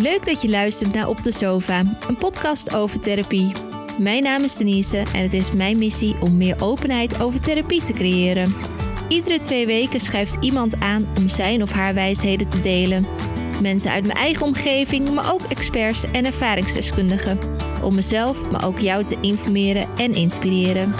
Leuk dat je luistert naar Op de Sofa, een podcast over therapie. Mijn naam is Denise en het is mijn missie om meer openheid over therapie te creëren. Iedere twee weken schuift iemand aan om zijn of haar wijsheden te delen. Mensen uit mijn eigen omgeving, maar ook experts en ervaringsdeskundigen. Om mezelf, maar ook jou te informeren en inspireren.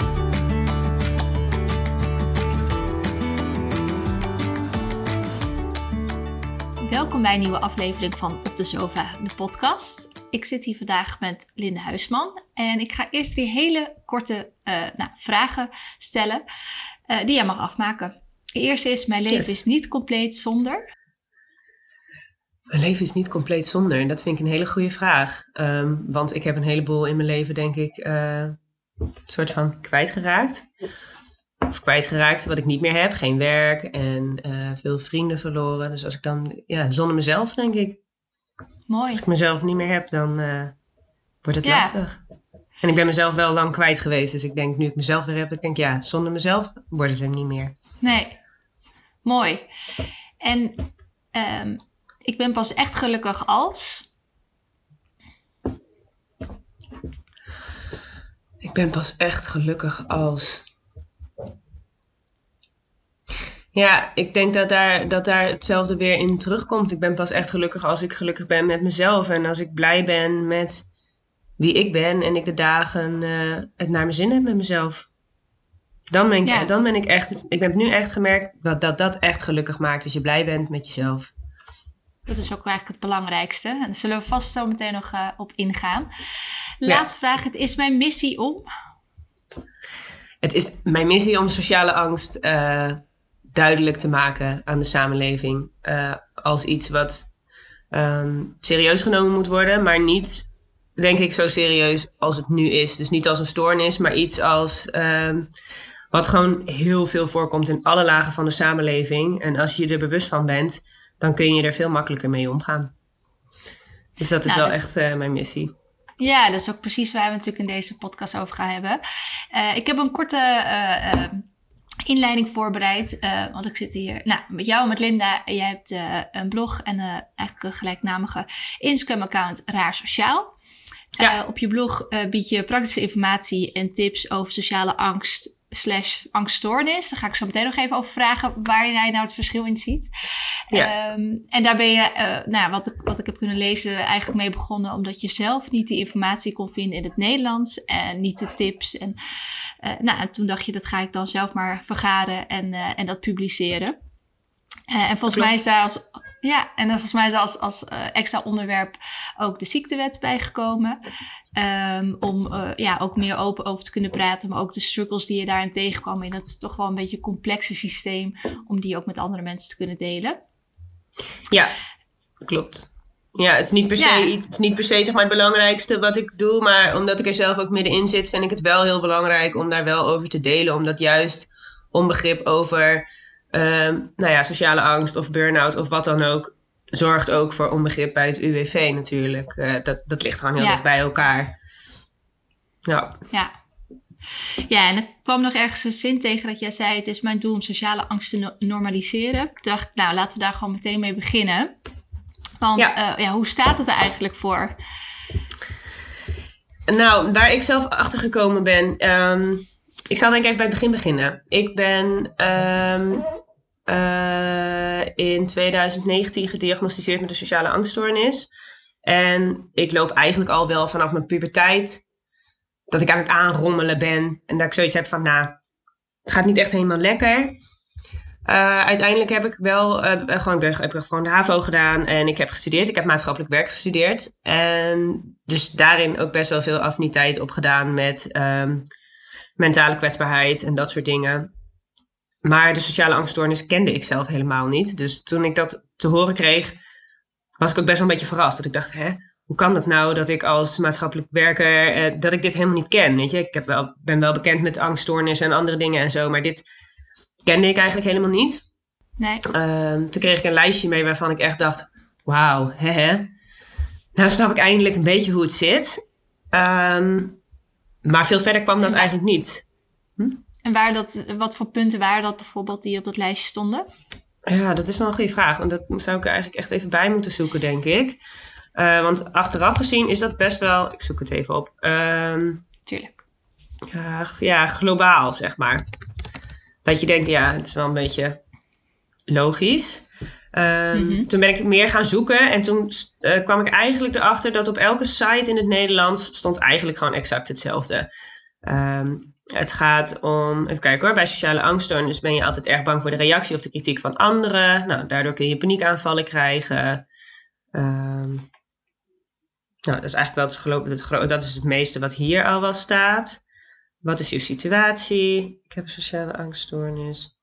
Welkom bij een nieuwe aflevering van Op de Sofa, de podcast. Ik zit hier vandaag met Linde Huisman en ik ga eerst weer hele korte uh, nou, vragen stellen uh, die jij mag afmaken. De eerste is: Mijn leven Yes. is niet compleet zonder. Mijn leven is niet compleet zonder. En dat vind ik een hele goede vraag. Ehm, want ik heb een heleboel in mijn leven, denk ik, eh, een soort van kwijtgeraakt. Of kwijtgeraakt wat ik niet meer heb. Geen werk en eh, veel vrienden verloren. Dus als ik dan, ja, zonder mezelf, denk ik. Mooi. Als ik mezelf niet meer heb, dan eh, wordt het Ja. lastig. En ik ben mezelf wel lang kwijt geweest. Dus ik denk, nu ik mezelf weer heb, ik denk, ja, zonder mezelf wordt het hem niet meer. Nee. Mooi. En ehm, ik ben pas echt gelukkig als. Ik ben pas echt gelukkig als. Ja, ik denk dat daar, dat daar hetzelfde weer in terugkomt. Ik ben pas echt gelukkig als ik gelukkig ben met mezelf. En als ik blij ben met wie ik ben. En ik de dagen eh, het naar mijn zin heb met mezelf. Dan ben ik, Ja. dan ben ik echt. Ik heb nu echt gemerkt dat, dat dat echt gelukkig maakt. Als je blij bent met jezelf. Dat is ook eigenlijk het belangrijkste. En daar zullen we vast zo meteen nog eh, op ingaan. Laatste vraag. Het is mijn missie om. Het is mijn missie om sociale angst eh, duidelijk te maken aan de samenleving. eh, als iets wat ehm, serieus genomen moet worden, maar niet, denk ik, zo serieus als het nu is. Dus niet als een stoornis, maar iets als. ehm, wat gewoon heel veel voorkomt in alle lagen van de samenleving. En als je er bewust van bent, dan kun je er veel makkelijker mee omgaan. Dus dat is Nou, wel dat echt eh, mijn missie. Ja, dat is ook precies waar we natuurlijk in deze podcast over gaan hebben. Eh, ik heb een korte inleiding voorbereid. eh, want ik zit hier nou, met jou en met Linda. Jij hebt eh, een blog en eh, eigenlijk een gelijknamige Instagram-account Raar Sociaal. Ja. Op je blog bied je praktische informatie en tips over sociale angst slash angststoornis. Daar ga ik zo meteen nog even over vragen waar jij nou het verschil in ziet. Ja. Ehm, en daar ben je, eh, nou, wat, ik, wat ik heb kunnen lezen, eigenlijk mee begonnen omdat je zelf niet die informatie kon vinden in het Nederlands en niet de tips. En, eh, nou, en toen dacht je, dat ga ik dan zelf maar vergaren en, eh, en dat publiceren. En volgens klopt. mij is daar als, ja, en dan volgens mij is daar als, als extra onderwerp ook de ziektewet bijgekomen. Ehm, om eh, ja, ook meer open over te kunnen praten, maar ook de struggles die je daarin tegenkwam in dat toch wel een beetje complexe systeem, om die ook met andere mensen te kunnen delen. Ja, klopt. Ja, het is niet per se Ja. iets, het is niet per se zeg maar het belangrijkste wat ik doe, maar omdat ik er zelf ook middenin zit, vind ik het wel heel belangrijk om daar wel over te delen, omdat juist onbegrip over ehm, nou ja, sociale angst of burn-out of wat dan ook zorgt ook voor onbegrip bij het UWV natuurlijk. Eh, dat, dat ligt gewoon heel Ja. dicht bij elkaar. Ja, Ja. Ja, en ik kwam nog ergens een zin tegen dat jij zei: Het is mijn doel om sociale angst te no- normaliseren. Ik dacht, nou laten we daar gewoon meteen mee beginnen. Want Ja. ja. ja, hoe staat het er eigenlijk voor? Nou, waar ik zelf achter gekomen ben. ehm, ik zal denk ik even bij het begin beginnen. Ik ben ehm, eh, in 2019 gediagnosticeerd met een sociale angststoornis. En ik loop eigenlijk al wel vanaf mijn puberteit. Dat ik aan het aanrommelen ben. En dat ik zoiets heb van, nou, het gaat niet echt helemaal lekker. Eh, uiteindelijk heb ik wel eh, gewoon, ik heb gewoon de HAVO gedaan en ik heb gestudeerd. Ik heb maatschappelijk werk gestudeerd. En dus daarin ook best wel veel affiniteit op gedaan met ehm, mentale kwetsbaarheid en dat soort dingen. Maar de sociale angststoornis kende ik zelf helemaal niet. Dus toen ik dat te horen kreeg, was ik ook best wel een beetje verrast. Dat ik dacht, hè, hoe kan dat nou dat ik als maatschappelijk werker, eh, dat ik dit helemaal niet ken? Weet je, ik heb wel, ben wel bekend met angststoornis en andere dingen en zo, maar dit kende ik eigenlijk helemaal niet. Nee. Ehm, toen kreeg ik een lijstje mee waarvan ik echt dacht: wauw, hè, hè. Nou snap ik eindelijk een beetje hoe het zit. Ehm, maar veel verder kwam dat eigenlijk niet. En waar dat, wat voor punten waren dat bijvoorbeeld die op dat lijstje stonden? Ja, dat is wel een goede vraag. En dat zou ik er eigenlijk echt even bij moeten zoeken, denk ik. Uh, want achteraf gezien is dat best wel, ik zoek het even op. Ehm, Tuurlijk. ja, globaal zeg maar. Dat je denkt, ja, het is wel een beetje logisch. Ehm, mhm. Toen ben ik meer gaan zoeken en toen uh, kwam ik eigenlijk erachter dat op elke site in het Nederlands stond eigenlijk gewoon exact hetzelfde. Um, het gaat om, even kijken hoor, bij sociale angststoornis ben je altijd erg bang voor de reactie of de kritiek van anderen. Nou, daardoor kun je paniekaanvallen krijgen. Um, nou, dat is eigenlijk wel het, geloof, het, dat is het meeste wat hier al wel staat. Wat is uw situatie? Ik heb sociale angststoornis.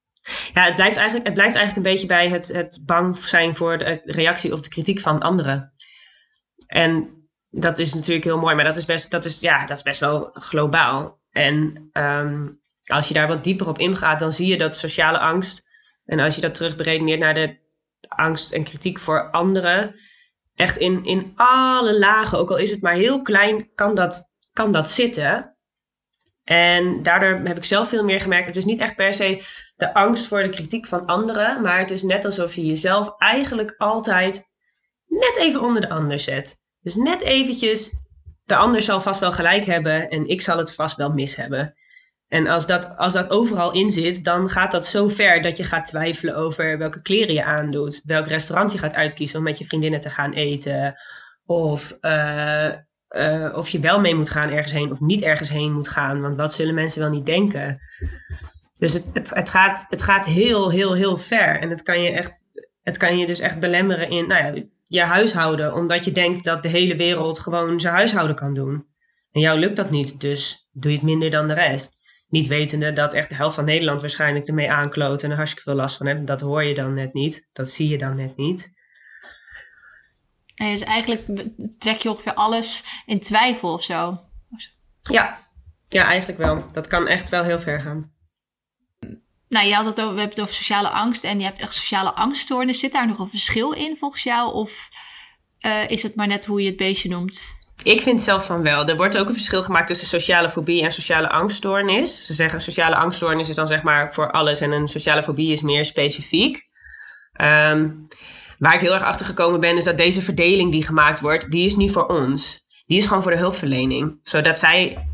Ja, het blijft eigenlijk, het blijft eigenlijk een beetje bij het, het bang zijn voor de reactie of de kritiek van anderen. En dat is natuurlijk heel mooi, maar dat is best, dat is, ja, dat is best wel globaal. En um, als je daar wat dieper op ingaat, dan zie je dat sociale angst, en als je dat terugberedeneert naar de angst en kritiek voor anderen, echt in, in alle lagen, ook al is het maar heel klein, kan dat, kan dat zitten. En daardoor heb ik zelf veel meer gemerkt, het is niet echt per se de angst voor de kritiek van anderen, maar het is net alsof je jezelf eigenlijk altijd net even onder de ander zet. Dus net eventjes, de ander zal vast wel gelijk hebben en ik zal het vast wel mis hebben. En als dat, als dat overal in zit, dan gaat dat zo ver dat je gaat twijfelen over welke kleren je aandoet, welk restaurant je gaat uitkiezen om met je vriendinnen te gaan eten, of, uh, uh, of je wel mee moet gaan ergens heen of niet ergens heen moet gaan, want wat zullen mensen wel niet denken? Dus het, het, het, gaat, het gaat heel, heel, heel ver. En het kan je echt, het kan je dus echt belemmeren in nou ja, je huishouden, omdat je denkt dat de hele wereld gewoon zijn huishouden kan doen. En jou lukt dat niet, dus doe je het minder dan de rest. Niet wetende dat echt de helft van Nederland waarschijnlijk ermee aankloot en er hartstikke veel last van heeft. Dat hoor je dan net niet. Dat zie je dan net niet. Nee, dus eigenlijk trek je ongeveer alles in twijfel of zo. Ja, ja eigenlijk wel. Dat kan echt wel heel ver gaan. Nou, je had het over, we het over sociale angst en je hebt echt sociale angststoornis. Zit daar nog een verschil in volgens jou? Of uh, is het maar net hoe je het beestje noemt? Ik vind zelf van wel. Er wordt ook een verschil gemaakt tussen sociale fobie en sociale angststoornis. Ze zeggen sociale angststoornis is dan zeg maar voor alles en een sociale fobie is meer specifiek. Um, waar ik heel erg achter gekomen ben, is dat deze verdeling die gemaakt wordt, die is niet voor ons. Die is gewoon voor de hulpverlening. Zodat zij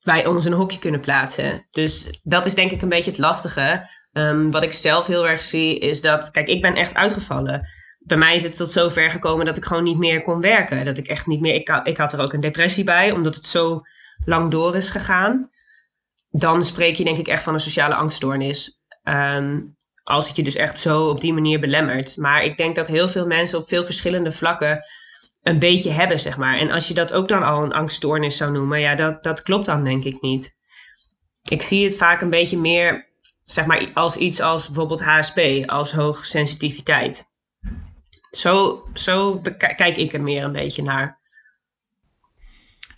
wij ons een hokje kunnen plaatsen. Dus dat is denk ik een beetje het lastige. Um, wat ik zelf heel erg zie, is dat, kijk, ik ben echt uitgevallen bij mij is het tot zover gekomen dat ik gewoon niet meer kon werken. Dat ik echt niet meer. Ik, ik had er ook een depressie bij, omdat het zo lang door is gegaan. Dan spreek je denk ik echt van een sociale angststoornis. Um, als het je dus echt zo op die manier belemmert. Maar ik denk dat heel veel mensen op veel verschillende vlakken een beetje hebben, zeg maar. En als je dat ook dan al een angststoornis zou noemen, ja, dat, dat klopt dan denk ik niet. Ik zie het vaak een beetje meer, zeg maar, als iets als bijvoorbeeld HSP, als hoogsensitiviteit. Zo, zo kijk ik er meer een beetje naar.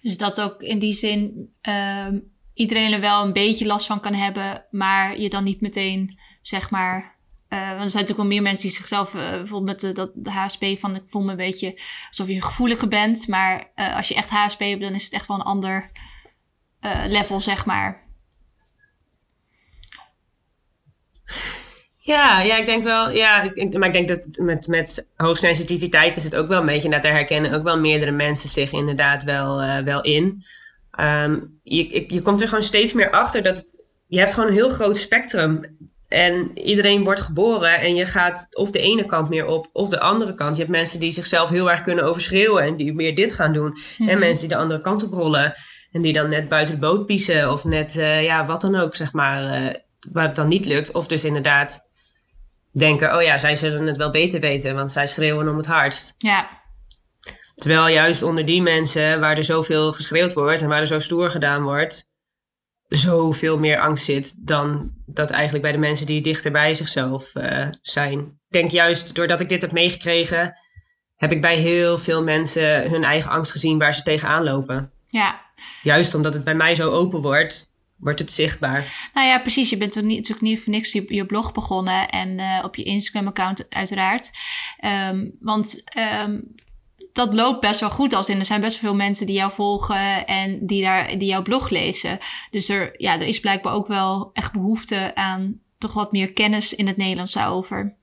Dus dat ook in die zin uh, iedereen er wel een beetje last van kan hebben, maar je dan niet meteen, zeg maar. Uh, want er zijn natuurlijk wel meer mensen die zichzelf, uh, bijvoorbeeld met de, dat de HSP, van ik voel me een beetje alsof je gevoeliger bent. Maar uh, als je echt HSP hebt, dan is het echt wel een ander level, zeg maar. Ja, ja, ik denk wel. Ja, ik, maar ik denk dat met, met hoogsensitiviteit is het ook wel een beetje. Dat daar herkennen ook wel meerdere mensen zich inderdaad wel, wel in. Um, je, je komt er gewoon steeds meer achter dat je hebt gewoon een heel groot spectrum. En iedereen wordt geboren en je gaat of de ene kant meer op of de andere kant. Je hebt mensen die zichzelf heel erg kunnen overschreeuwen en die meer dit gaan doen. En mhm. mensen die de andere kant op rollen en die dan net buiten de boot piezen of net, uh, ja, wat dan ook, zeg maar, uh, waar het dan niet lukt. Of dus inderdaad denken, oh ja, zij zullen het wel beter weten, want zij schreeuwen om het hardst. Ja. Terwijl juist onder die mensen waar er zoveel geschreeuwd wordt en waar er zo stoer gedaan wordt, zoveel meer angst zit dan dat eigenlijk bij de mensen die dichter bij zichzelf uh, zijn. Ik denk juist doordat ik dit heb meegekregen, heb ik bij heel veel mensen hun eigen angst gezien waar ze tegenaan lopen. Ja. Juist omdat het bij mij zo open wordt, wordt het zichtbaar. Nou ja, precies. Je bent toch niet, natuurlijk niet voor niks je, je blog begonnen en uh, op je Instagram-account uiteraard. Um, want um, dat loopt best wel goed. Als in er zijn best veel mensen die jou volgen en die, daar, die jouw blog lezen. Dus er, ja, er is blijkbaar ook wel echt behoefte aan toch wat meer kennis in het Nederlands daarover.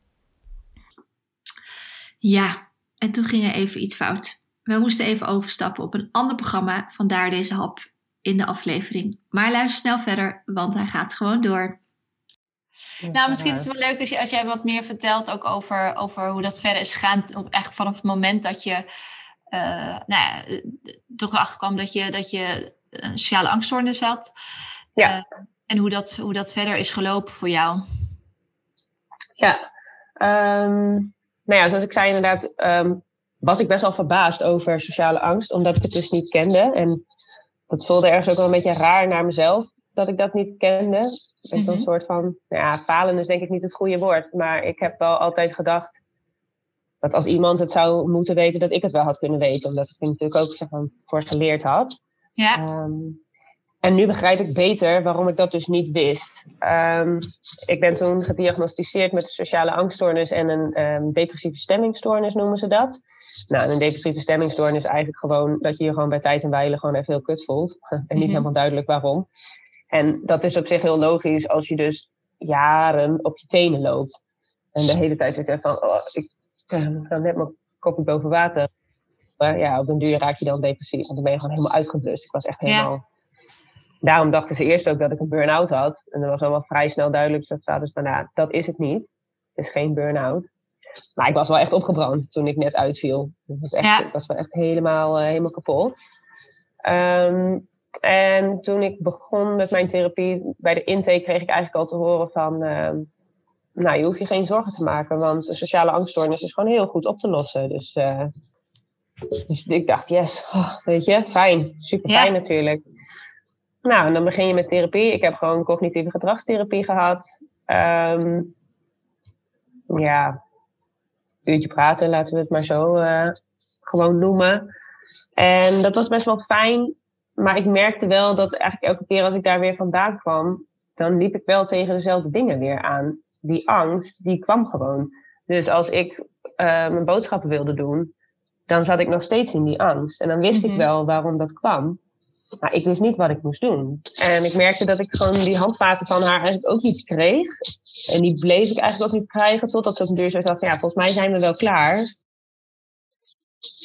Ja, en toen ging er even iets fout. We moesten even overstappen op een ander programma, vandaar deze hap in de aflevering. Maar luister snel verder, want hij gaat gewoon door. Nou, misschien is het wel leuk als, je, als jij wat meer vertelt ook over, over hoe dat verder is gegaan. Eigenlijk vanaf het moment dat je uh, nou ja, toch erachter kwam dat je, dat je een sociale angststoornis had. Ja. Uh, en hoe dat, hoe dat verder is gelopen voor jou. Ja, um, nou ja, zoals ik zei inderdaad, um, was ik best wel verbaasd over sociale angst, omdat ik het dus niet kende. En dat voelde ergens ook wel een beetje raar naar mezelf, dat ik dat niet kende. Mm -hmm. een soort van, nou ja, falen is denk ik niet het goede woord. Maar ik heb wel altijd gedacht dat als iemand het zou moeten weten, dat ik het wel had kunnen weten. Omdat ik er natuurlijk ook zeg, van, voor geleerd had. Ja. Um, en nu begrijp ik beter waarom ik dat dus niet wist. Um, ik ben toen gediagnosticeerd met een sociale angststoornis en een um, depressieve stemmingstoornis noemen ze dat. Nou, een depressieve stemmingstoornis is eigenlijk gewoon dat je je gewoon bij tijd en wijle gewoon even heel kut voelt. en niet mm-hmm. helemaal duidelijk waarom. En dat is op zich heel logisch als je dus jaren op je tenen loopt. En de hele tijd zit van, oh, ik ga net mijn kopje boven water. Maar ja, op een duur raak je dan depressief. Want dan ben je gewoon helemaal uitgeblust. Ik was echt helemaal... Ja daarom dachten ze eerst ook dat ik een burn-out had. En dat was allemaal vrij snel duidelijk. Dat staat dus van, nou, dat is het niet. Het is geen burn-out. Maar ik was wel echt opgebrand toen ik net uitviel. Het was echt, ja. Ik was wel echt helemaal, uh, helemaal kapot. Um, en toen ik begon met mijn therapie, bij de intake kreeg ik eigenlijk al te horen van... Uh, nou, je hoeft je geen zorgen te maken, want een sociale angststoornis is gewoon heel goed op te lossen. Dus, uh, dus ik dacht, yes, oh, weet je, fijn. Super fijn ja. natuurlijk. Nou, en dan begin je met therapie. Ik heb gewoon cognitieve gedragstherapie gehad. Um, ja, uurtje praten, laten we het maar zo uh, gewoon noemen. En dat was best wel fijn. Maar ik merkte wel dat eigenlijk elke keer als ik daar weer vandaan kwam, dan liep ik wel tegen dezelfde dingen weer aan. Die angst, die kwam gewoon. Dus als ik uh, mijn boodschappen wilde doen, dan zat ik nog steeds in die angst. En dan wist mm-hmm. ik wel waarom dat kwam. Maar ik wist niet wat ik moest doen. En ik merkte dat ik gewoon die handvaten van haar eigenlijk ook niet kreeg. En die bleef ik eigenlijk ook niet krijgen totdat ze op een duur zo dacht, ja, volgens mij zijn we wel klaar.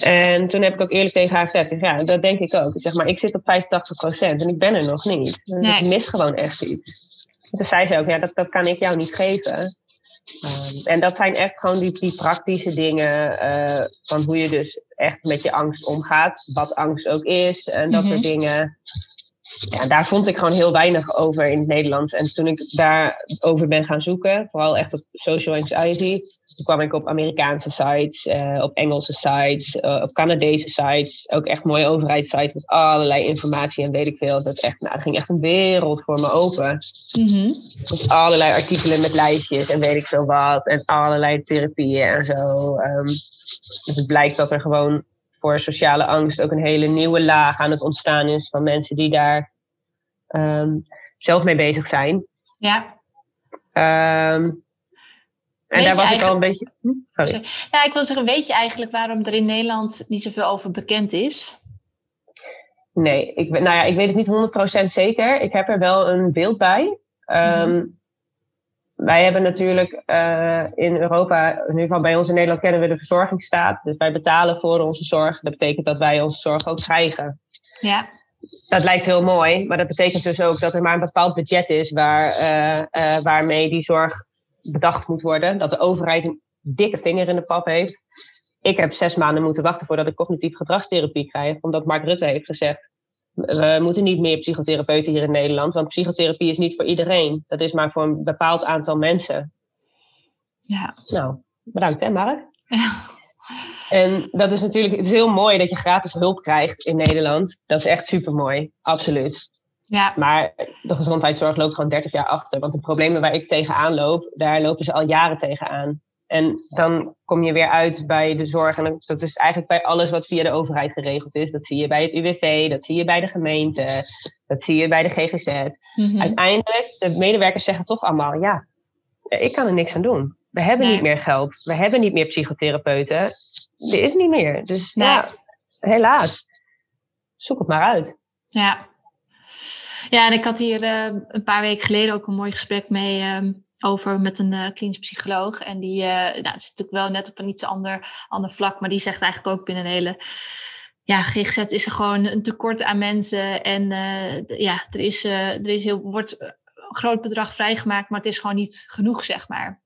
En toen heb ik ook eerlijk tegen haar gezegd, ja, dat denk ik ook. Ik zeg maar, ik zit op 85% en ik ben er nog niet. Dus nee. ik mis gewoon echt iets. toen zei ze ook, ja, dat, dat kan ik jou niet geven. Um, en dat zijn echt gewoon die, die praktische dingen uh, van hoe je dus echt met je angst omgaat. Wat angst ook is en dat soort dingen. Ja, daar vond ik gewoon heel weinig over in het Nederlands. En toen ik daarover ben gaan zoeken, vooral echt op social anxiety, toen kwam ik op Amerikaanse sites, uh, op Engelse sites, uh, op Canadese sites. Ook echt mooie overheidssites met allerlei informatie en weet ik veel. Dat echt, nou, er ging echt een wereld voor me open. Mm-hmm. Met allerlei artikelen met lijstjes en weet ik veel wat. En allerlei therapieën en zo. Um, dus het blijkt dat er gewoon voor sociale angst ook een hele nieuwe laag aan het ontstaan is van mensen die daar um, zelf mee bezig zijn. Ja. Um, en daar was ik al een beetje. Hm? Sorry. Ja, ik wil zeggen, weet je eigenlijk waarom er in Nederland niet zoveel over bekend is? Nee, ik, nou ja, ik weet het niet 100% zeker. Ik heb er wel een beeld bij. Um, mm-hmm. Wij hebben natuurlijk uh, in Europa, in ieder geval bij ons in Nederland kennen we de verzorgingsstaat. Dus wij betalen voor onze zorg. Dat betekent dat wij onze zorg ook krijgen. Ja. Dat lijkt heel mooi, maar dat betekent dus ook dat er maar een bepaald budget is waar, uh, uh, waarmee die zorg bedacht moet worden. Dat de overheid een dikke vinger in de pap heeft. Ik heb zes maanden moeten wachten voordat ik cognitief gedragstherapie krijg. Omdat Mark Rutte heeft gezegd, we moeten niet meer psychotherapeuten hier in Nederland. Want psychotherapie is niet voor iedereen. Dat is maar voor een bepaald aantal mensen. Ja. Nou, bedankt hè Mark. En dat is natuurlijk, het is heel mooi dat je gratis hulp krijgt in Nederland. Dat is echt super mooi, absoluut. Ja. Maar de gezondheidszorg loopt gewoon 30 jaar achter. Want de problemen waar ik tegenaan loop, daar lopen ze al jaren tegenaan. En dan kom je weer uit bij de zorg. En dat is eigenlijk bij alles wat via de overheid geregeld is. Dat zie je bij het UWV, dat zie je bij de gemeente, dat zie je bij de GGZ. Mm-hmm. Uiteindelijk, de medewerkers zeggen toch allemaal, ja, ik kan er niks aan doen. We hebben nee. niet meer geld. We hebben niet meer psychotherapeuten. Er is niet meer. Dus nee. ja, helaas. Zoek het maar uit. Ja, ja, en ik had hier uh, een paar weken geleden ook een mooi gesprek mee, uh, over met een uh, klinisch psycholoog. En die, uh, nou, het is natuurlijk wel net op een iets ander, ander vlak, maar die zegt eigenlijk ook binnen een hele. Ja, GGZ is er gewoon een tekort aan mensen. En uh, ja, er, is, er is heel, wordt een groot bedrag vrijgemaakt, maar het is gewoon niet genoeg, zeg maar.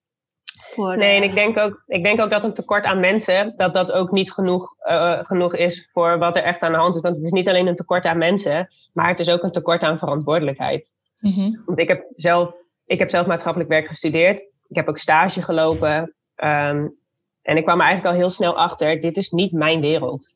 Voor, nee, en ik denk, ook, ik denk ook dat een tekort aan mensen, dat dat ook niet genoeg, genoeg is voor wat er echt aan de hand is. Want het is niet alleen een tekort aan mensen, maar het is ook een tekort aan verantwoordelijkheid. Mm -hmm. Want ik heb zelf ik heb zelf maatschappelijk werk gestudeerd. Ik heb ook stage gelopen. Um, en ik kwam er eigenlijk al heel snel achter, dit is niet mijn wereld.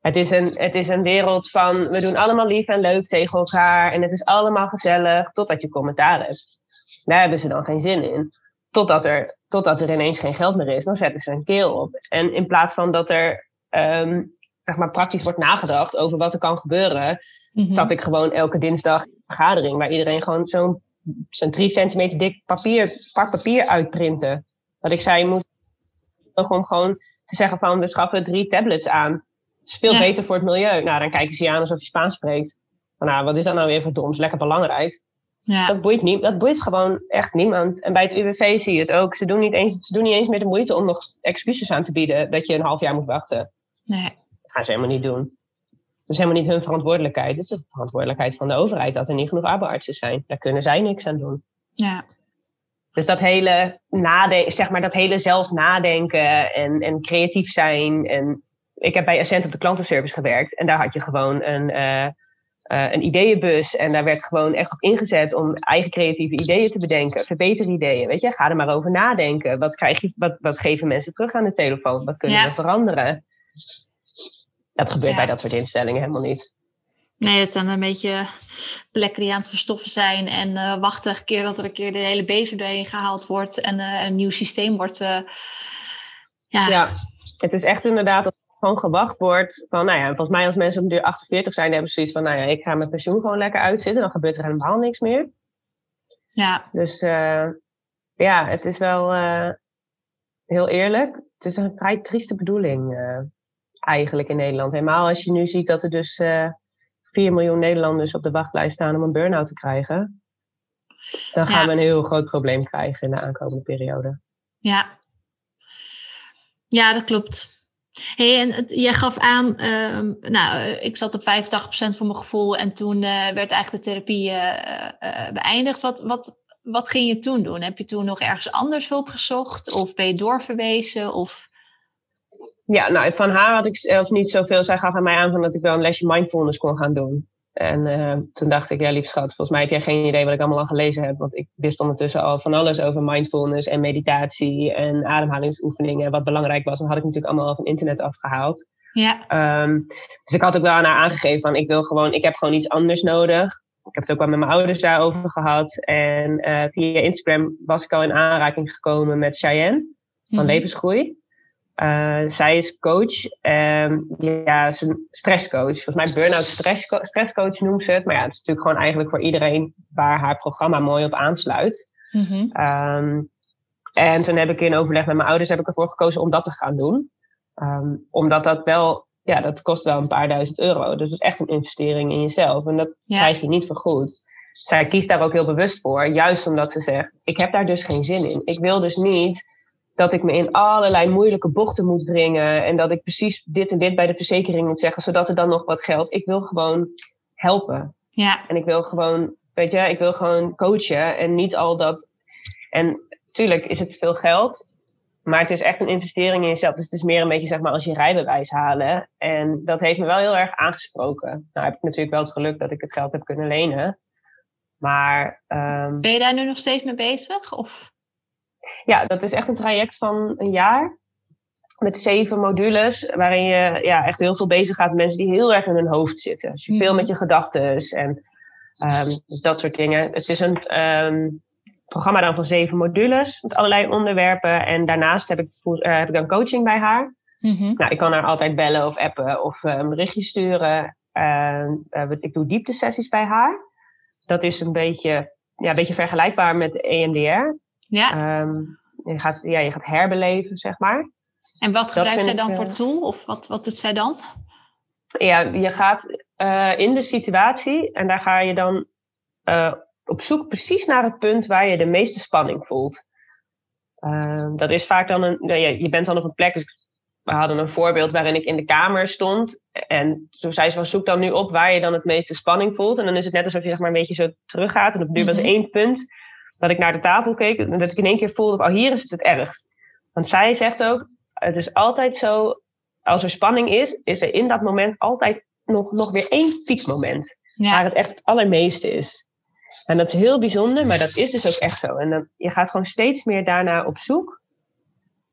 Het is, een, het is een wereld van, we doen allemaal lief en leuk tegen elkaar. En het is allemaal gezellig, totdat je commentaar hebt. Daar hebben ze dan geen zin in. Totdat er, totdat er ineens geen geld meer is, dan zetten ze een keel op. En in plaats van dat er um, zeg maar praktisch wordt nagedacht over wat er kan gebeuren, mm -hmm. zat ik gewoon elke dinsdag in een vergadering waar iedereen gewoon zo'n zo'n drie centimeter dik papier, pak papier uitprinten. Dat ik zei, je moet om gewoon te zeggen van, we schaffen drie tablets aan. Het is veel beter voor het milieu. Nou, dan kijken ze je aan alsof je Spaans spreekt. Van, nou, wat is dat nou weer voor doms? Lekker belangrijk. Ja. Dat, boeit niet, dat boeit gewoon echt niemand. En bij het UWV zie je het ook. Ze doen niet eens, ze doen niet eens meer de moeite om nog excuses aan te bieden dat je een half jaar moet wachten. Nee. Dat gaan ze helemaal niet doen. Dat is helemaal niet hun verantwoordelijkheid. Het is de verantwoordelijkheid van de overheid dat er niet genoeg arbeidsartsen zijn. Daar kunnen zij niks aan doen. Ja. Dus dat hele, nadenken, zeg maar, dat hele zelf nadenken en, en creatief zijn. En ik heb bij Ascent op de klantenservice gewerkt. En daar had je gewoon een, uh, uh, een ideeënbus. En daar werd gewoon echt op ingezet om eigen creatieve ideeën te bedenken. Verbeterideeën. Weet je, ga er maar over nadenken. Wat, krijg je, wat, wat geven mensen terug aan de telefoon? Wat kunnen we veranderen? Dat gebeurt bij dat soort instellingen helemaal niet. Nee, het zijn een beetje plekken die aan het verstoffen zijn. En uh, wachten een keer dat er een keer de hele bezem doorheen gehaald wordt. En uh, een nieuw systeem wordt. Uh, ja. ja, het is echt inderdaad dat er gewoon gewacht wordt. Van, nou ja, volgens mij als mensen op de 48 zijn, hebben ze zoiets van, nou ja, ik ga mijn pensioen gewoon lekker uitzitten. Dan gebeurt er helemaal niks meer. Ja. Dus ja, het is wel heel eerlijk. Het is een vrij trieste bedoeling eigenlijk in Nederland. Helemaal als je nu ziet dat er dus uh, eh, 4 miljoen Nederlanders op de wachtlijst staan om een burn-out te krijgen. Dan gaan we een heel groot probleem krijgen in de aankomende periode. Ja, ja dat klopt. Hey, en het, jij gaf aan, uh, nou, ik zat op 85% voor mijn gevoel en toen uh, werd eigenlijk de therapie uh, beëindigd. Wat, wat, wat ging je toen doen? Heb je toen nog ergens anders hulp gezocht of ben je doorverwezen? Of... Ja, nou, van haar had ik zelf niet zoveel. Zij gaf aan mij aan van dat ik wel een lesje mindfulness kon gaan doen. En uh, toen dacht ik, ja, lief schat, volgens mij heb jij geen idee wat ik allemaal al gelezen heb. Want ik wist ondertussen al van alles over mindfulness en meditatie en ademhalingsoefeningen. Wat belangrijk was, en had ik natuurlijk allemaal al van internet afgehaald. Ja. Um, dus ik had ook wel aan haar aangegeven van, ik wil gewoon, ik heb gewoon iets anders nodig. Ik heb het ook wel met mijn ouders daarover gehad. En uh, via Instagram was ik al in aanraking gekomen met Cheyenne van mm Levensgroei. Uh, zij is coach. Um, ja, is een stresscoach. Volgens mij burn-out stress, stresscoach noemt ze het. Maar ja, het is natuurlijk gewoon eigenlijk voor iedereen waar haar programma mooi op aansluit. Mm -hmm. um, en toen heb ik in overleg met mijn ouders heb ik ervoor gekozen om dat te gaan doen. Um, omdat dat wel, ja, dat kost wel een paar duizend euro. Dus het is echt een investering in jezelf. En dat ja. krijg je niet vergoed. Zij kiest daar ook heel bewust voor. Juist omdat ze zegt, ik heb daar dus geen zin in. Ik wil dus niet dat ik me in allerlei moeilijke bochten moet wringen. En dat ik precies dit en dit bij de verzekering moet zeggen, zodat er dan nog wat geldt. Ik wil gewoon helpen. Ja. En ik wil gewoon, weet je, ik wil gewoon coachen en niet al dat. En natuurlijk is het veel geld, maar het is echt een investering in jezelf. Dus het is meer een beetje, zeg maar, als je rijbewijs halen. En dat heeft me wel heel erg aangesproken. Nou heb ik natuurlijk wel het geluk dat ik het geld heb kunnen lenen. Maar. Um... Ben je daar nu nog steeds mee bezig? Of? Ja, dat is echt een traject van een jaar. Met zeven modules, waarin je ja, echt heel veel bezig gaat met mensen die heel erg in hun hoofd zitten. Dus je veel mhm. met je gedachten en um, dus dat soort dingen. Het is een um, programma dan van zeven modules met allerlei onderwerpen. En daarnaast heb ik, uh, heb ik dan coaching bij haar. Mm Nou, ik kan haar altijd bellen of appen of uh, een berichtje sturen. Uh, ik doe dieptesessies bij haar. Dat is een beetje, ja, een beetje vergelijkbaar met EMDR. Ja. Um, je, gaat, ja, je gaat herbeleven, zeg maar. En wat gebruikt zij dan voor eh, tool? Of wat, wat doet zij dan? Ja, je gaat uh, in de situatie en daar ga je dan uh, op zoek precies naar het punt waar je de meeste spanning voelt. Ehm, dat is vaak dan een, nou ja, je bent dan op een plek. Dus we hadden een voorbeeld waarin ik in de kamer stond. En toen zei ze van zoek dan nu op waar je dan het meeste spanning voelt. En dan is het net alsof je zeg maar een beetje zo teruggaat. En op nu was Mhm. één punt dat ik naar de tafel keek. En dat ik in één keer voelde, oh hier is het het ergst. Want zij zegt ook, het is altijd zo, als er spanning is, is er in dat moment altijd nog, nog weer één piekmoment. Waar het echt het allermeeste is. En dat is heel bijzonder, maar dat is dus ook echt zo. En dan, je gaat gewoon steeds meer daarna op zoek.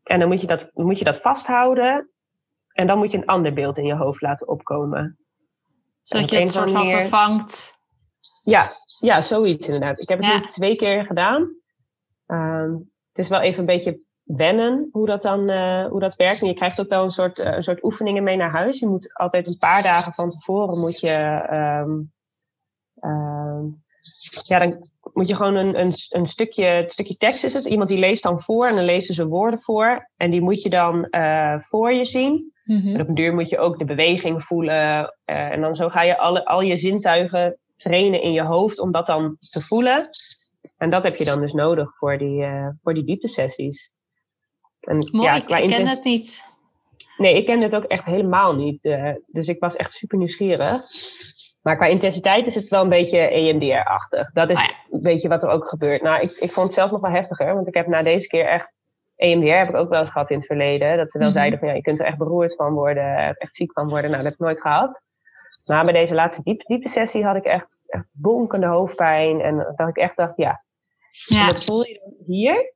En dan moet je, dat, moet je dat vasthouden. En dan moet je een ander beeld in je hoofd laten opkomen. En zodat je het soort van vervangt. Ja, ja, zoiets inderdaad. Ik heb het Ja. nu twee keer gedaan. Ehm, het is wel even een beetje wennen hoe dat dan eh, hoe dat werkt. En je krijgt ook wel een soort, eh, een soort oefeningen mee naar huis. Je moet altijd een paar dagen van tevoren moet je. ehm, ehm, ja, dan moet je gewoon een, een, een, stukje, een stukje tekst is het. Iemand die leest dan voor en dan lezen ze woorden voor. En die moet je dan eh, voor je zien. Mhm. En op een duur moet je ook de beweging voelen. en dan zo ga je alle, al je zintuigen trainen in je hoofd om dat dan te voelen. En dat heb je dan dus nodig voor die, eh, voor die dieptesessies. En, Mooi, ja, ik, ken intens- het niet. Nee, ik ken dit ook echt helemaal niet. eh, dus ik was echt super nieuwsgierig. Maar qua intensiteit is het wel een beetje EMDR-achtig. Dat is Ah een beetje wat er ook gebeurt. Nou, ik, ik vond het zelf nog wel heftiger. Want ik heb na deze keer echt... EMDR heb ik ook wel eens gehad in het verleden. Dat ze wel Mhm. zeiden van ja, je kunt er echt beroerd van worden. Echt ziek van worden. Nou, dat heb ik nooit gehad. Maar bij deze laatste diep, diepe sessie had ik echt, echt bonkende hoofdpijn. En dat ik echt dacht, ja. Ja. dat voel je dan hier.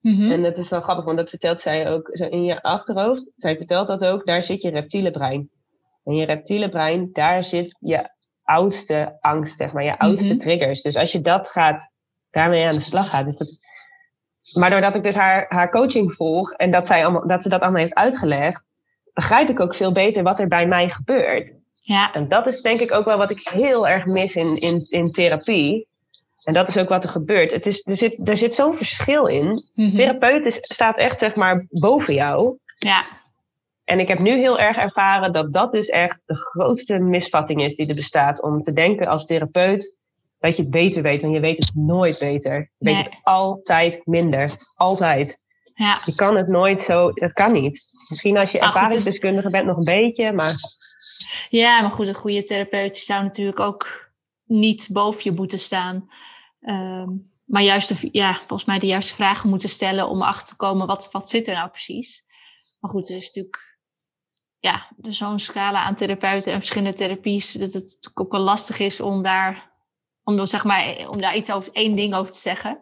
Mhm. En dat is wel grappig, want dat vertelt zij ook zo in je achterhoofd. Zij vertelt dat ook, daar zit je reptiele brein. En je reptiele brein, daar zit je oudste angst, zeg maar, je oudste Mhm. triggers. Dus als je dat gaat, daarmee aan de slag gaat. dat... Maar doordat ik dus haar, haar coaching volg en dat, zij allemaal, dat ze dat allemaal heeft uitgelegd, begrijp ik ook veel beter wat er bij mij gebeurt. Ja, En dat is denk ik ook wel wat ik heel erg mis in, in, in therapie. En dat is ook wat er gebeurt. Het is, er zit, er zit zo'n verschil in. Mhm. Therapeut is, staat echt zeg maar boven jou. ja. En ik heb nu heel erg ervaren dat dat dus echt de grootste misvatting is die er bestaat. Om te denken als therapeut dat je het beter weet. Want je weet het nooit beter. Je weet het altijd minder. Altijd. ja. Je kan het nooit zo, dat kan niet. Misschien als je ervaringsdeskundige bent nog een beetje, maar Ja, maar goed, een goede therapeut zou natuurlijk ook niet boven je moeten staan. Ehm, maar juist de, ja, volgens mij de juiste vragen moeten stellen om erachter te komen wat, wat zit er nou precies. Maar goed, er is natuurlijk ja, zo'n scala aan therapeuten en verschillende therapies dat het ook wel lastig is om daar, om zeg maar, om daar iets over één ding over te zeggen.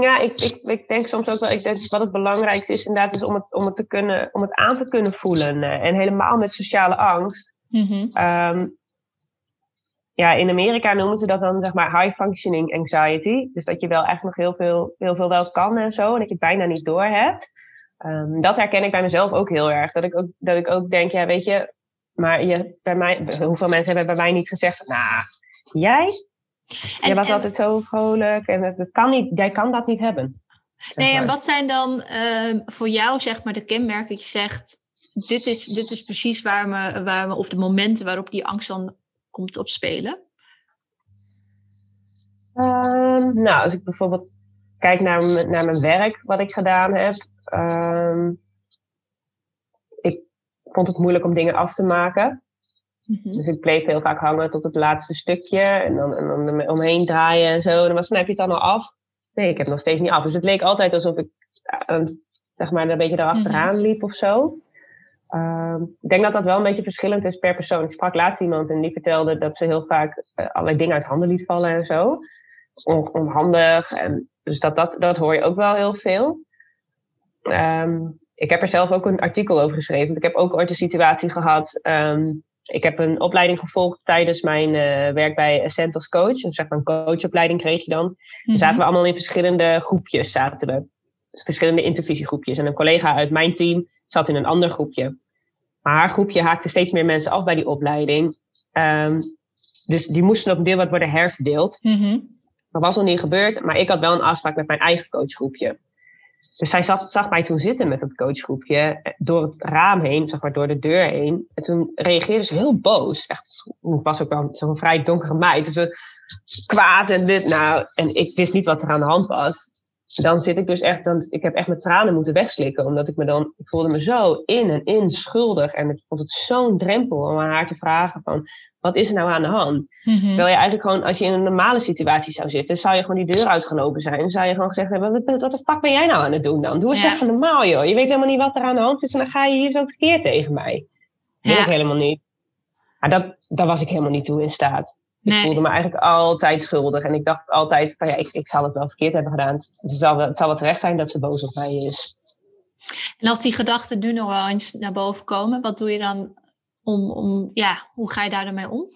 Ja, ik, ik, ik denk soms ook wel, ik denk wat het belangrijkste is inderdaad is om het, om het, te kunnen, om het aan te kunnen voelen. eh, En helemaal met sociale angst. Mhm. Ehm, ja, in Amerika noemen ze dat dan zeg maar high functioning anxiety. Dus dat je wel echt nog heel veel, heel veel wel kan en zo. En dat je het bijna niet door hebt. Ehm, dat herken ik bij mezelf ook heel erg. Dat ik ook, dat ik ook denk, ja weet je, maar je, bij mij, hoeveel mensen hebben bij mij niet gezegd, nou, jij? En- jij was en- altijd zo vrolijk en het, het kan niet, jij kan dat niet hebben. Zeg Nee, en wat zijn dan ehm, voor jou zeg maar de kenmerken dat je zegt, dit is, dit is precies waar me, waar me, of de momenten waarop die angst dan komt opspelen? Ehm, nou, als ik bijvoorbeeld kijk naar, naar mijn werk, wat ik gedaan heb. ehm, ik vond het moeilijk om dingen af te maken. Mhm. Dus ik bleef heel vaak hangen tot het laatste stukje. En dan, en dan omheen draaien en zo. En dan was van, heb je het dan al af? Nee, ik heb het nog steeds niet af. Dus het leek altijd alsof ik eh, zeg maar, een beetje erachteraan liep of zo. Ehm, ik denk dat dat wel een beetje verschillend is per persoon. Ik sprak laatst iemand en die vertelde dat ze heel vaak eh, allerlei dingen uit handen liet vallen en zo. On- onhandig. En dus dat, dat, dat hoor je ook wel heel veel. Ehm, ik heb er zelf ook een artikel over geschreven. Want ik heb ook ooit een situatie gehad. ehm, ik heb een opleiding gevolgd tijdens mijn eh, werk bij Ascent als coach. Dus zeg maar een coachopleiding kreeg je dan. Dan zaten we allemaal in verschillende groepjes. Zaten we. Dus verschillende intervisiegroepjes. En een collega uit mijn team zat in een ander groepje. Maar haar groepje haakte steeds meer mensen af bij die opleiding. Ehm, dus die moesten ook deel wat worden herverdeeld. Mhm. Dat was nog niet gebeurd, maar ik had wel een afspraak met mijn eigen coachgroepje. Dus zij zag, mij toen zitten met dat coachgroepje eh, door het raam heen, zeg maar door de deur heen. En toen reageerde ze heel boos. Echt, ik was ook wel zo'n vrij donkere meid. Dus kwaad en dit. Nou, en ik wist niet wat er aan de hand was. dan zit ik dus echt, dan, ik heb echt mijn tranen moeten wegslikken. Omdat ik me dan, voelde me zo in en in schuldig. En ik vond het zo'n drempel om aan haar te vragen van, wat is er nou aan de hand? Mhm. Terwijl je eigenlijk gewoon, als je in een normale situatie zou zitten, zou je gewoon die deur uitgelopen zijn. Dan zou je gewoon gezegd hebben, wat, wat de fuck ben jij nou aan het doen dan? Doe eens Ja. even normaal joh. Je weet helemaal niet wat er aan de hand is en dan ga je hier zo tekeer tegen mij. Dat Ja. ik helemaal niet. Maar dat, daar was ik helemaal niet toe in staat. Ik voelde me eigenlijk altijd schuldig. En ik dacht altijd, van, ja, ik, ik zal het wel verkeerd hebben gedaan. Het, zal wel, het zal wel terecht zijn dat ze boos op mij is. En als die gedachten nu nog wel eens naar boven komen, wat doe je dan om, om ja, hoe ga je daar dan mee om?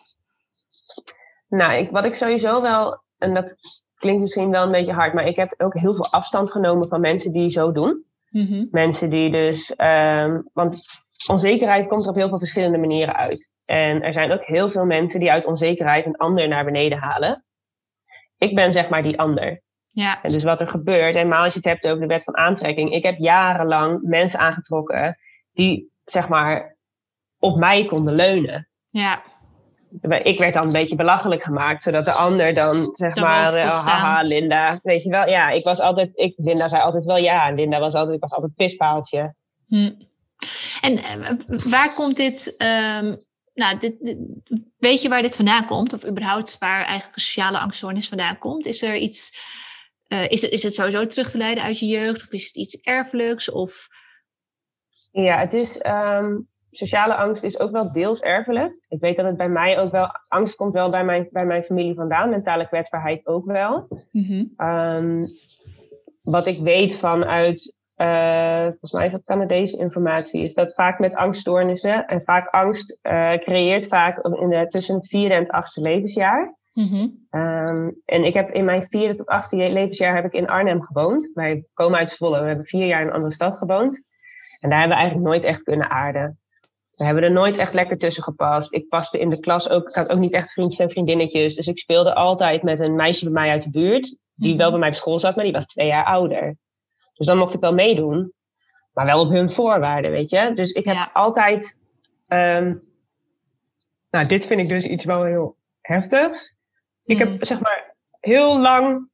Nou, ik, wat ik sowieso wel, en dat klinkt misschien wel een beetje hard, maar ik heb ook heel veel afstand genomen van mensen die zo doen. Mhm. Mensen die dus, ehm, want onzekerheid komt er op heel veel verschillende manieren uit. En er zijn ook heel veel mensen die uit onzekerheid een ander naar beneden halen. Ik ben zeg maar die ander. Ja, En dus wat er gebeurt, helemaal als je het hebt over de wet van aantrekking. Ik heb jarenlang mensen aangetrokken die zeg maar op mij konden leunen. ja, Ik werd dan een beetje belachelijk gemaakt, zodat de ander dan zeg maar, eh, staan. haha, Linda, weet je wel, ja, ik was altijd, ik, Linda zei altijd wel ja, en Linda was altijd, ik was altijd pispaaltje. Hm. En eh, waar komt dit, ehm, nou, dit, dit- weet je waar dit vandaan komt? Of überhaupt waar eigenlijk sociale angststoornis vandaan komt? Is er iets, eh, is, het, is het sowieso terug te leiden uit je jeugd? Of is het iets erfelijks? Of, Ja, het is, ehm, sociale angst is ook wel deels erfelijk. Ik weet dat het bij mij ook wel, angst komt wel bij mijn, bij mijn familie vandaan, mentale kwetsbaarheid ook wel. Mhm. Ehm, wat ik weet vanuit, eh, volgens mij is dat Canadese informatie, is dat vaak met angststoornissen, en vaak angst eh, creëert vaak in de, tussen het vierde en het achtste levensjaar. Mhm. Ehm, en ik heb in mijn vierde tot achtste levensjaar heb ik in Arnhem gewoond. Wij komen uit Zwolle, we hebben vier jaar in een andere stad gewoond. En daar hebben we eigenlijk nooit echt kunnen aarden. We hebben er nooit echt lekker tussen gepast. Ik paste in de klas ook, ik had ook niet echt vriendjes en vriendinnetjes. Dus ik speelde altijd met een meisje bij mij uit de buurt, die Mhm. wel bij mij op school zat, maar die was twee jaar ouder. Dus dan mocht ik wel meedoen, maar wel op hun voorwaarden, weet je. Dus ik heb Ja. altijd, ehm, nou dit vind ik dus iets wel heel heftigs. Ik Mhm. heb zeg maar heel lang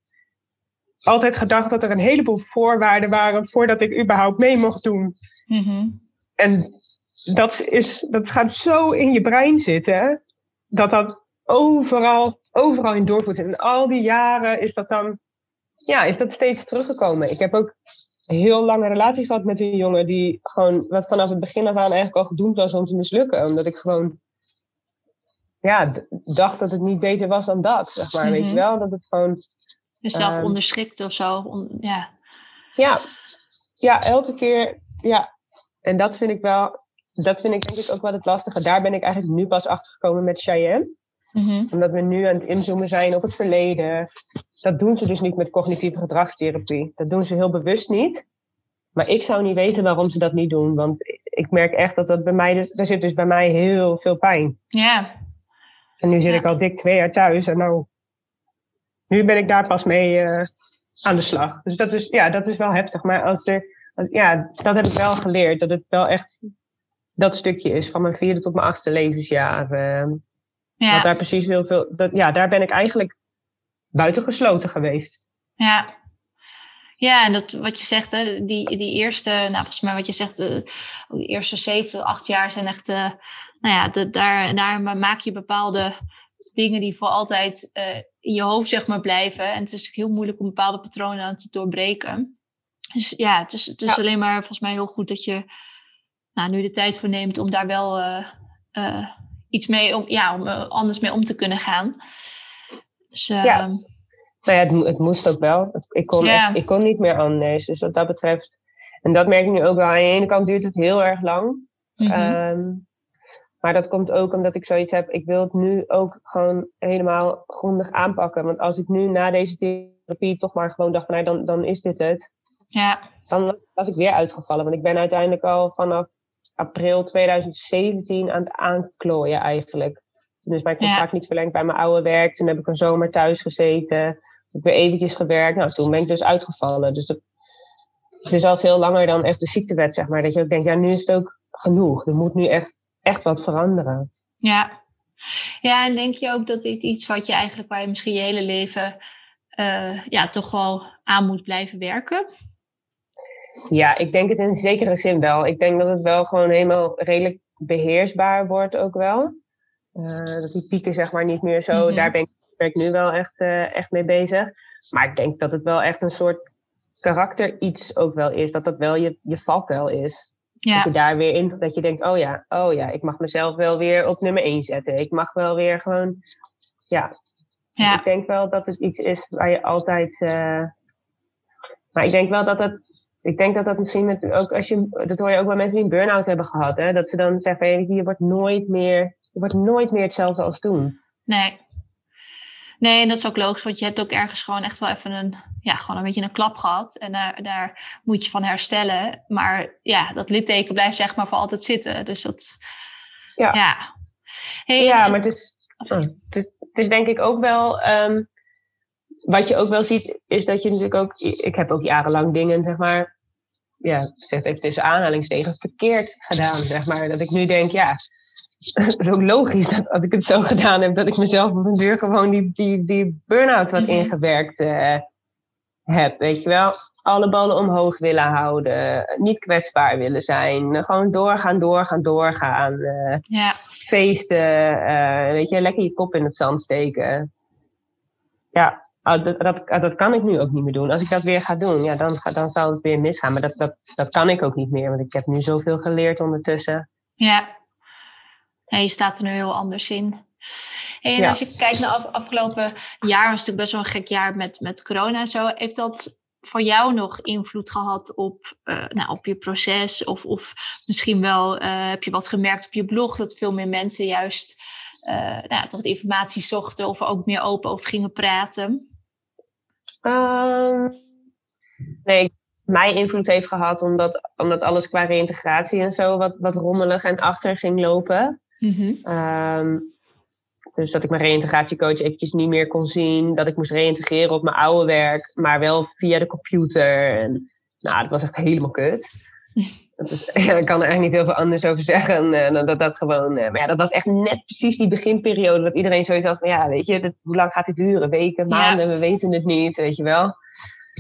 altijd gedacht dat er een heleboel voorwaarden waren voordat ik überhaupt mee mocht doen. Mhm. En dat, is, dat gaat zo in je brein zitten, dat dat overal, overal in doorvoert. En al die jaren is dat dan, ja, is dat steeds teruggekomen. Ik heb ook een heel lange relatie gehad met een jongen die gewoon, wat vanaf het begin af aan eigenlijk al gedoemd was om te mislukken. Omdat ik gewoon, ja, dacht dat het niet beter was dan dat, zeg maar. Weet Mhm. je wel? Dat het gewoon, Jezelf Ehm. onderschikt of zo. On- ja. Ja, ja, elke keer. Ja, en dat vind ik wel. Dat vind ik denk ik ook wel het lastige. Daar ben ik eigenlijk nu pas achter gekomen met Cheyenne. Mhm. Omdat we nu aan het inzoomen zijn op het verleden. Dat doen ze dus niet met cognitieve gedragstherapie. Dat doen ze heel bewust niet. Maar ik zou niet weten waarom ze dat niet doen. Want ik merk echt dat dat bij mij. Dus, er zit dus bij mij heel veel pijn. ja, En nu zit Ja. ik al dik twee jaar thuis. En nou. Nu ben ik daar pas mee eh, aan de slag. Dus dat is, ja, dat is wel heftig. Maar als er. als- ja, dat heb ik wel geleerd. Dat het wel echt dat stukje is van mijn vierde tot mijn achtste levensjaar. eh, Dat ja, daar precies heel veel. Dat, ja, daar ben ik eigenlijk buitengesloten geweest. ja. Ja, en dat wat je zegt, hè, die, die eerste, nou volgens mij wat je zegt, de, de eerste zeven acht jaar zijn echt, eh, nou ja, de, daar, daar maak je bepaalde dingen die voor altijd eh, in je hoofd zeg maar blijven. En het is heel moeilijk om bepaalde patronen aan te doorbreken. Dus ja, het is, het is Ja. alleen maar volgens mij heel goed dat je nou, nu de tijd voor neemt om daar wel eh, eh, iets mee, om, ja, om eh, anders mee om te kunnen gaan. Dus, Ja. ehm, Nou ja, het, het moest ook wel. Ik, kon echt- ik kon niet meer anders. Dus wat dat betreft. En dat merk ik nu ook wel. Aan de ene kant duurt het heel erg lang. mhm. Ehm, maar dat komt ook omdat ik zoiets heb. Ik wil het nu ook gewoon helemaal grondig aanpakken. Want als ik nu na deze therapie toch maar gewoon dacht, van, nou, dan, dan is dit het. ja, Dan was ik weer uitgevallen. Want ik ben uiteindelijk al vanaf april 2017 aan het aanklooien eigenlijk. Toen is mijn Ja. contract niet verlengd bij mijn oude werk. Toen heb ik een zomer thuis gezeten. Heb ik weer eventjes gewerkt. Nou, toen ben ik dus uitgevallen. Dus dat het is al veel langer dan echt de ziektewet, zeg maar. Dat je ook denkt, ja, nu is het ook genoeg. Er moet nu echt, echt wat veranderen. Ja. ja, en denk je ook dat dit iets wat je eigenlijk waar je misschien je hele leven ja, toch wel aan moet blijven werken? Ja, ik denk het in zekere zin wel. Ik denk dat het wel gewoon helemaal redelijk beheersbaar wordt ook wel. dat die pieken zeg maar niet meer zo, mhm. daar ben ik, ben ik, nu wel echt, echt mee bezig. Maar ik denk dat het wel echt een soort karakter iets ook wel is. Dat dat wel je, je valkuil is. Ja. Dat je daar weer in, dat je denkt, oh ja, oh ja, ik mag mezelf wel weer op nummer 1 zetten. Ik mag wel weer gewoon, ja. ja. Ik denk wel dat het iets is waar je altijd, uh... maar ik denk wel dat het, ik denk dat dat misschien ook als je, dat hoor je ook bij mensen die een burn-out hebben gehad, hè, dat ze dan zeggen, je, je wordt nooit meer, je wordt nooit meer hetzelfde als toen. Nee. Nee, en dat is ook logisch, want je hebt ook ergens gewoon echt wel even een, ja, gewoon een beetje een klap gehad. En daar, daar moet je van herstellen. Maar ja, dat litteken blijft zeg maar voor altijd zitten. Dus dat, ja. Ja, hey, ja maar het is, oh, het, is, het is denk ik ook wel, um, wat je ook wel ziet, is dat je natuurlijk ook, ik heb ook jarenlang dingen, zeg maar, ja, zeg even tussen aanhalingstekens, verkeerd gedaan, zeg maar. Dat ik nu denk, ja, het is ook logisch dat als ik het zo gedaan heb, dat ik mezelf op een deur gewoon die, die, die burn-out wat mhm. ingewerkt uh, heb. Weet je wel, alle ballen omhoog willen houden, niet kwetsbaar willen zijn, gewoon doorgaan, doorgaan, doorgaan. Uh, ja. Feesten, uh, weet je, lekker je kop in het zand steken. Ja, ah, dat, dat, dat kan ik nu ook niet meer doen. Als ik dat weer ga doen, ja, dan, dan zal het weer misgaan. Maar dat, dat, dat kan ik ook niet meer, want ik heb nu zoveel geleerd ondertussen. Ja, je staat er nu heel anders in. en als je kijkt naar af, afgelopen jaar, was natuurlijk best wel een gek jaar met, met corona en zo. Heeft dat voor jou nog invloed gehad op, uh, nou, op je proces? Of, of misschien wel uh, heb je wat gemerkt op je blog dat veel meer mensen juist uh, nou, toch de informatie zochten of er ook meer open over gingen praten? Um, nee, mij invloed heeft gehad omdat, omdat alles qua reïntegratie en zo wat, wat rommelig en achter ging lopen. Mhm. Ehm, dus dat ik mijn reïntegratiecoach eventjes niet meer kon zien. Dat ik moest reïntegreren op mijn oude werk, maar wel via de computer. En, nou, dat was echt helemaal kut. Ja, ik kan er eigenlijk niet heel veel anders over zeggen uh, dan dat dat gewoon... Uh, maar ja, dat was echt net precies die beginperiode dat iedereen zoiets had van... Ja, weet je, hoe lang gaat dit duren? Weken, maanden, we weten het niet, weet je wel.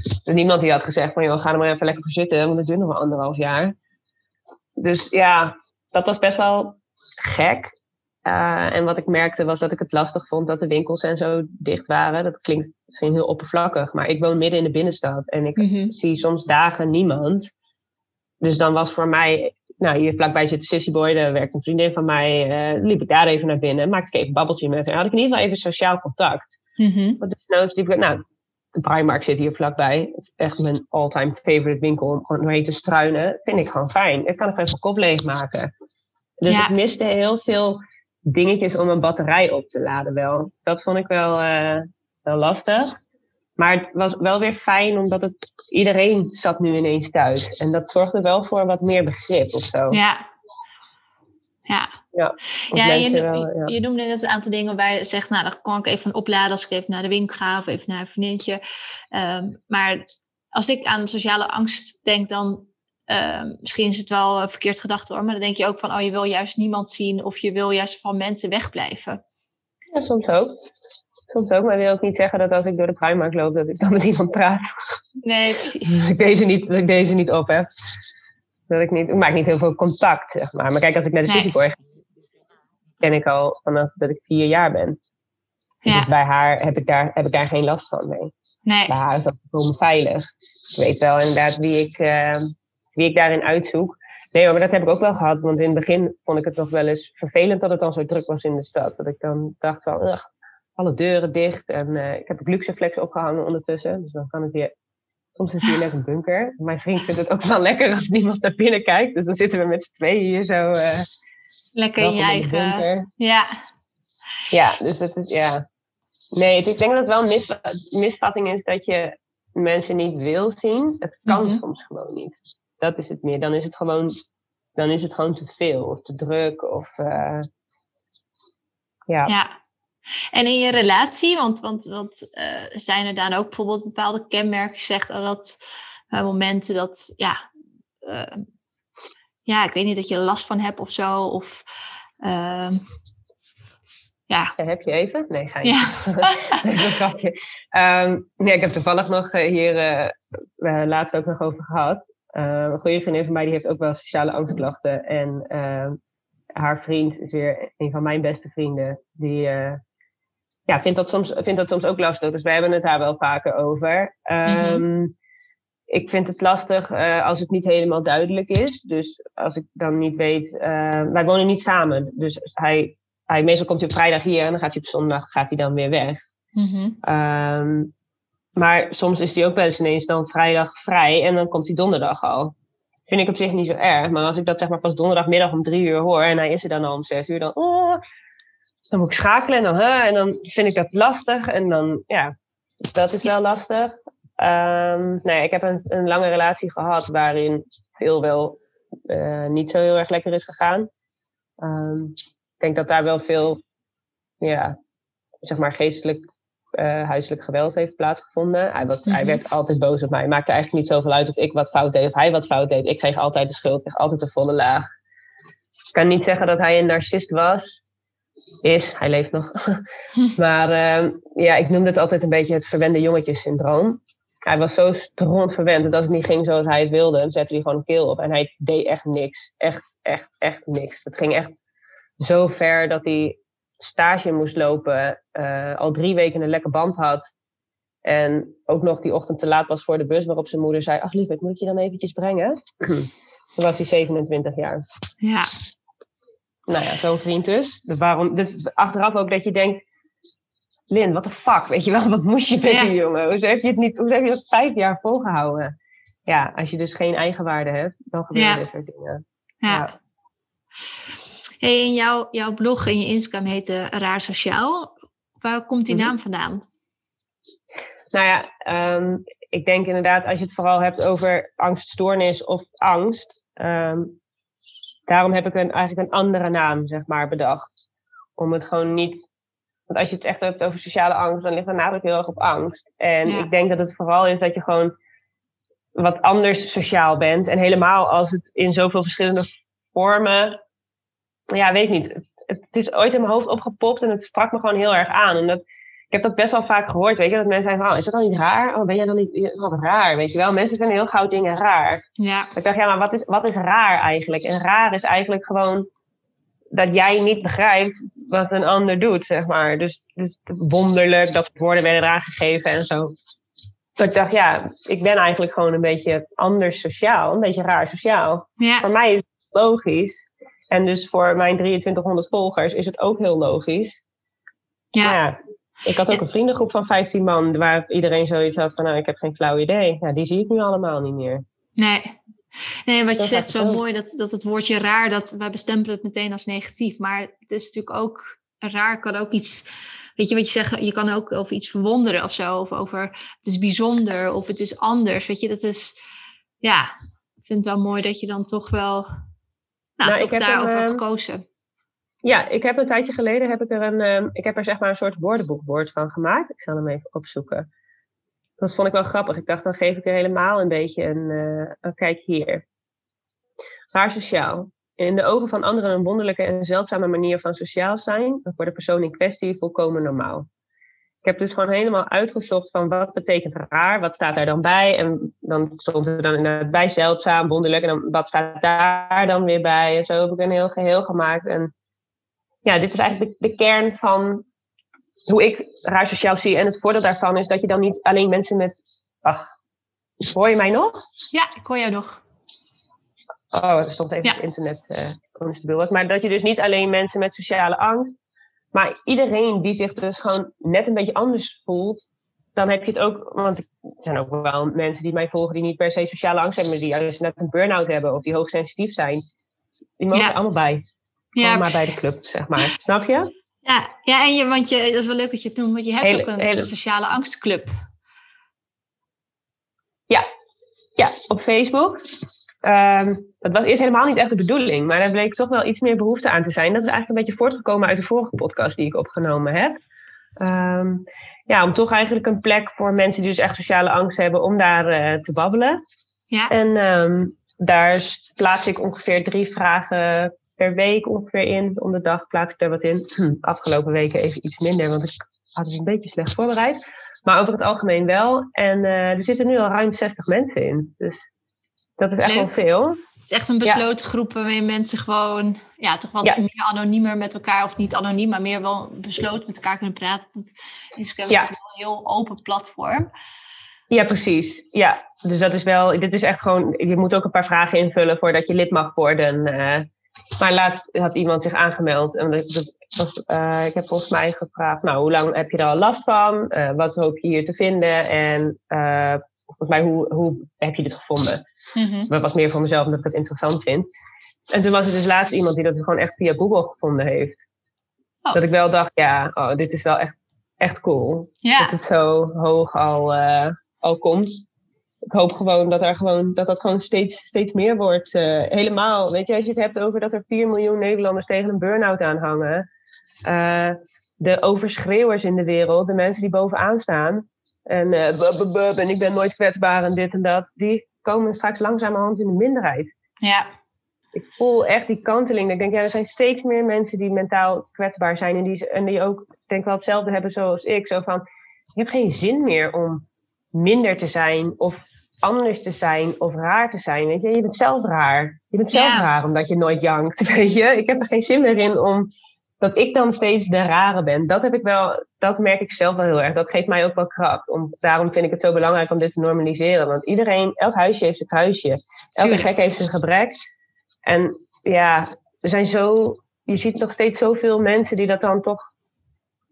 Dus niemand die had gezegd van, joh, ga er maar even lekker voor zitten, want het duurt nog wel anderhalf jaar. Dus ja, dat was best wel gek. Uh, en wat ik merkte was dat ik het lastig vond dat de winkels en zo dicht waren. Dat klinkt misschien heel oppervlakkig, maar ik woon midden in de binnenstad en ik mhm. zie soms dagen niemand. Dus dan was voor mij, nou hier vlakbij zit de Sissyboy, daar werkt een vriendin van mij. Uh, liep ik daar even naar binnen, maakte ik even een babbeltje met haar. Had ik in ieder geval even sociaal contact. Mm -hmm. Want dus liep ik, nou, de Primark zit hier vlakbij. Het is echt mijn all-time favorite winkel om gewoon doorheen te struinen. Vind ik gewoon fijn. Ik kan ik even kop leegmaken. Dus ik miste heel veel dingetjes om een batterij op te laden wel. Dat vond ik wel, uh, wel lastig. Maar het was wel weer fijn, omdat het, iedereen zat nu ineens thuis. En dat zorgde wel voor wat meer begrip of zo. Ja. Ja, ja, ja, je, ja. je noemde net een aantal dingen waar je zegt, nou, dan kon ik even opladen als ik even naar de winkel ga of even naar een vriendje. Um, maar als ik aan sociale angst denk, dan Ehm, misschien is het wel verkeerd gedacht hoor, maar dan denk je ook van, oh, je wil juist niemand zien of je wil juist van mensen wegblijven. Ja, soms ook. Soms ook, maar wil ook niet zeggen dat als ik door de Primark loop, dat ik dan met iemand praat. Nee, precies. dat ik deze niet, dat ik deze niet op heb. Dat ik, niet, ik maak niet heel veel contact, zeg maar. Maar kijk, als ik naar de nee. Cityboy ga, ken ik al vanaf dat ik vier jaar ben. Ja. Dus bij haar heb ik, daar, heb ik daar geen last van mee. Nee. Bij haar is dat gewoon veilig. Ik weet wel inderdaad wie ik, uh, wie ik daarin uitzoek. Nee, maar dat heb ik ook wel gehad. Want in het begin vond ik het nog wel eens vervelend dat het al zo druk was in de stad. Dat ik dan dacht van, ugh, alle deuren dicht. En uh, ik heb ook Luxeflex opgehangen ondertussen. Dus dan kan het weer... Soms is hier net een bunker. Mijn vriend vindt het ook wel lekker als niemand naar binnen kijkt. Dus dan zitten we met z'n tweeën hier zo... Uh, lekker in je eigen... Ja. Ja, dus het is... Ja. Nee, ik denk dat het wel een misvatting is dat je mensen niet wil zien. Het kan mhm. soms gewoon niet dat is het meer. Dan is het gewoon, dan is het gewoon te veel of te druk. Of, uh, ja. ja. En in je relatie, want, want, want uh, zijn er dan ook bijvoorbeeld bepaalde kenmerken, zegt dat uh, momenten dat, ja, ja, ik weet niet, dat je er last van hebt of zo, of ehm, Ja. heb je even? Nee, ga je. Ja. nee. Um, nee, ik heb toevallig nog hier laatst ook nog over gehad. Uh, een goede vriendin van mij die heeft ook wel sociale angstklachten. En haar vriend is weer een van mijn beste vrienden. Die uh, ja, vindt, dat soms, vindt dat soms ook lastig. Dus wij hebben het daar wel vaker over. Um, mm-hmm. Ik vind het lastig als het niet helemaal duidelijk is. Dus als ik dan niet weet. wij wonen niet samen. Dus hij, hij, meestal komt hij op vrijdag hier en dan gaat hij op zondag gaat hij dan weer weg. Mm-hmm. Um, maar soms is hij ook wel eens ineens dan vrijdag vrij en dan komt hij donderdag al. Vind ik op zich niet zo erg. Maar als ik dat zeg maar pas donderdagmiddag om drie uur hoor en hij is er dan al om zes uur, dan, oh, dan moet ik schakelen en dan, huh, en dan vind ik dat lastig. En dan, ja, dat is wel lastig. Um, nee, ik heb een, een, lange relatie gehad waarin veel wel uh, niet zo heel erg lekker is gegaan. Um, ik denk dat daar wel veel, ja, zeg maar geestelijk uh, huiselijk geweld heeft plaatsgevonden. Hij, was, hij werd altijd boos op mij. Maakte eigenlijk niet zoveel uit of ik wat fout deed of hij wat fout deed. Ik kreeg altijd de schuld, ik kreeg altijd de volle laag. Ik kan niet zeggen dat hij een narcist was. Is, hij leeft nog. maar uh, ja, ik noemde het altijd een beetje het verwende jongetjes-syndroom. Hij was zo stront verwend dat als het niet ging zoals hij het wilde, dan zette hij gewoon een keel op. En hij deed echt niks. Echt, echt, echt niks. Het ging echt zo ver dat hij stage moest lopen, uh, al drie weken een lekker band had. En ook nog die ochtend te laat was voor de bus, waarop zijn moeder zei: Ach lieverd, moet ik je dan eventjes brengen? Toen was hij 27 jaar. Ja. Nou ja, zo'n vriend dus. dus. Waarom, dus achteraf ook dat je denkt: Lin, wat de fuck, weet je wel, wat moest je met die jongen? Hoe heb je, het niet, hoe heb je dat vijf jaar volgehouden? Ja, als je dus geen eigenwaarde hebt, dan gebeuren ja. dit soort dingen. ja. ja. Hey, en jouw, jouw blog en je Instagram heette Raar Sociaal. Waar komt die mhm. naam vandaan? Nou ja, ehm, ik denk inderdaad als je het vooral hebt over angststoornis of angst. Um, daarom heb ik een, eigenlijk een andere naam, zeg maar, bedacht. Om het gewoon niet... Want als je het echt hebt over sociale angst, dan ligt er namelijk heel erg op angst. En ik denk dat het vooral is dat je gewoon wat anders sociaal bent. En helemaal als het in zoveel verschillende vormen ja, weet niet. Het, het, is ooit in mijn hoofd opgepopt en het sprak me gewoon heel erg aan. En dat, ik heb dat best wel vaak gehoord, weet je, dat mensen zeggen oh, is dat dan niet raar? Oh, ben jij dan niet, wat raar, weet je wel? Mensen vinden heel gauw dingen raar. Ja. Ik dacht, ja, maar wat is, wat is raar eigenlijk? En raar is eigenlijk gewoon dat jij niet begrijpt wat een ander doet, zeg maar. Dus, dus wonderlijk dat woorden werden eraan gegeven en zo. Dat ik dacht, ja, ik ben eigenlijk gewoon een beetje anders sociaal, een beetje raar sociaal. Ja. Voor mij is het logisch en dus voor mijn 2300 volgers is het ook heel logisch. Ja. Ja ik had ook een vriendengroep van 15 man waar iedereen zoiets had van, nou, ik heb geen flauw idee. Ja, die zie ik nu allemaal niet meer. Nee. Nee, wat je zegt zo mooi, dat, dat het woordje raar, dat wij bestempelen het meteen als negatief. Maar het is natuurlijk ook, raar kan ook iets, weet je wat je zegt, je kan ook over iets verwonderen of zo. Of over, het is bijzonder of het is anders. Weet je, dat is, ja, ik vind het wel mooi dat je dan toch wel nou, nou toch daarover een, ehm, gekozen. Ja, ik heb een tijdje geleden heb ik er een, ehm, ik heb er zeg maar een soort woordenboekwoord van gemaakt. Ik zal hem even opzoeken. Dat vond ik wel grappig. Ik dacht, dan geef ik er helemaal een beetje een, uh, een kijk hier. Raar sociaal. In de ogen van anderen een wonderlijke en zeldzame manier van sociaal zijn, voor de persoon in kwestie volkomen normaal. Ik heb dus gewoon helemaal uitgezocht van wat betekent raar, wat staat daar dan bij. En dan stond er dan inderdaad bij zeldzaam, wonderlijk. En dan, wat staat daar dan weer bij. En zo heb ik een heel geheel gemaakt. En ja, dit is eigenlijk de, de kern van hoe ik raar sociaal zie. En het voordeel daarvan is dat je dan niet alleen mensen met... Ach, hoor je mij nog? Ja, ik hoor jou nog. Oh, er stond even het internet uh, was. Maar dat je dus niet alleen mensen met sociale angst maar iedereen die zich dus gewoon net een beetje anders voelt, dan heb je het ook. Want er zijn ook wel mensen die mij volgen die niet per se sociale angst hebben, maar die juist net een burn-out hebben of die hoogsensitief zijn. Die mogen er allemaal bij. Ja, maar bij de club, zeg maar. Snap je? Ja, ja en je, want je, dat is wel leuk dat je het noemt, want je hebt ook een, hele... sociale angstclub. Ja, ja op Facebook. Um, dat was eerst helemaal niet echt de bedoeling, maar daar bleek toch wel iets meer behoefte aan te zijn. Dat is eigenlijk een beetje voortgekomen uit de vorige podcast die ik opgenomen heb. Um, ja, om toch eigenlijk een plek voor mensen die dus echt sociale angst hebben om daar uh, te babbelen. Ja. En um, daar plaats ik ongeveer drie vragen per week ongeveer in. Om de dag plaats ik er wat in. Afgelopen weken even iets minder, want ik had het een beetje slecht voorbereid. Maar over het algemeen wel. En er zitten nu al ruim 60 mensen in. Dus dat is echt wel veel. Het is echt een besloten groep waarin mensen gewoon ja, toch wat meer anoniemer met elkaar, of niet anoniem, maar meer wel besloten met elkaar kunnen praten. Want Instagram is een heel open platform. Ja, precies. Ja, dus dat is wel, dit is echt gewoon, je moet ook een paar vragen invullen voordat je lid mag worden. Uh, maar laatst had iemand zich aangemeld. En dat, was, uh, ik heb volgens mij gevraagd, nou, hoe lang heb je er al last van? Uh, wat hoop je hier te vinden? En volgens mij, hoe, hoe heb je dit gevonden? Mm Maar wat meer voor mezelf, omdat ik het interessant vind. En toen was er dus laatst iemand die dat gewoon echt via Google gevonden heeft. Oh. Dat ik wel dacht, ja, oh, dit is wel echt, echt cool. Dat het zo hoog al, al komt. Ik hoop gewoon dat, er gewoon, dat dat gewoon steeds, steeds meer wordt. Uh, helemaal, weet je, als je het hebt over dat er 4 miljoen Nederlanders tegen een burn-out aanhangen. Uh, de overschreeuwers in de wereld, de mensen die bovenaan staan. En, uh, en ik ben nooit kwetsbaar en dit en dat. Die komen straks langzamerhand in de minderheid. Ja. Ik voel echt die kanteling. Ik denk, ja, er zijn steeds meer mensen die mentaal kwetsbaar zijn. En die, en die ook, denk wel hetzelfde hebben zoals ik. Zo van, je hebt geen zin meer om minder te zijn of anders te zijn of raar te zijn. Weet je, je bent zelf raar. Je bent zelf raar omdat je nooit jankt. Weet je, ik heb er geen zin meer in om dat ik dan steeds de rare ben. Dat heb ik wel, dat merk ik zelf wel heel erg. Dat geeft mij ook wel kracht. Om, daarom vind ik het zo belangrijk om dit te normaliseren. Want iedereen, elk huisje heeft zijn huisje. Elke gek heeft zijn gebrek. En ja, er zijn zo, je ziet nog steeds zoveel mensen die dat dan toch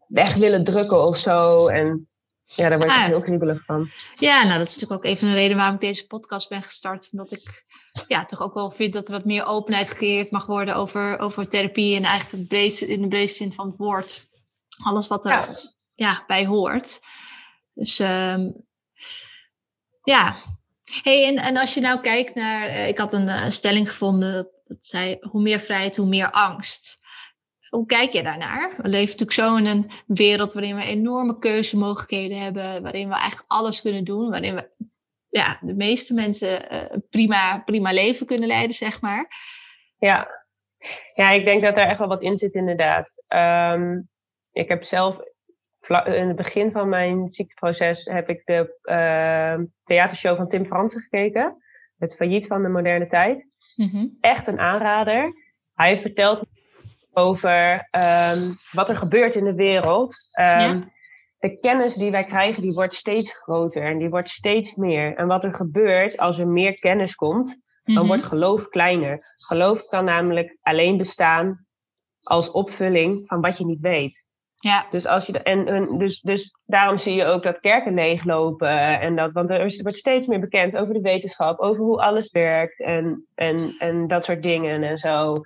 weg willen drukken of zo. En ja, daar word ik ah, heel kriebelig van. Ja, nou dat is natuurlijk ook even een reden waarom ik deze podcast ben gestart. Omdat ik ja, toch ook wel vind dat er wat meer openheid gecreëerd mag worden over, over therapie. En eigenlijk in de breedste zin van het woord. Alles wat er ja. bij hoort. Dus um, ja. Hey, en, en als je nou kijkt naar... Uh, ik had een, een stelling gevonden dat, dat zei... Hoe meer vrijheid, hoe meer angst. Hoe kijk je daarnaar? We leven natuurlijk zo in een wereld waarin we enorme keuzemogelijkheden hebben, waarin we eigenlijk alles kunnen doen, waarin we ja, de meeste mensen uh, prima, prima leven kunnen leiden, zeg maar. Ja. ja, ik denk dat daar echt wel wat in zit, inderdaad. Um, ik heb zelf in het begin van mijn ziekteproces heb ik de uh, theatershow van Tim Fransen gekeken. Het failliet van de moderne tijd. Mm -hmm. Echt een aanrader. Hij vertelt over um, wat er gebeurt in de wereld. Um, De kennis die wij krijgen, die wordt steeds groter en die wordt steeds meer. En wat er gebeurt als er meer kennis komt, dan mhm. wordt geloof kleiner. Geloof kan namelijk alleen bestaan als opvulling van wat je niet weet. Ja. Dus, als je, en, en, dus, dus daarom zie je ook dat kerken leeglopen. En dat, want er wordt steeds meer bekend over de wetenschap, over hoe alles werkt en, en, en dat soort dingen en zo.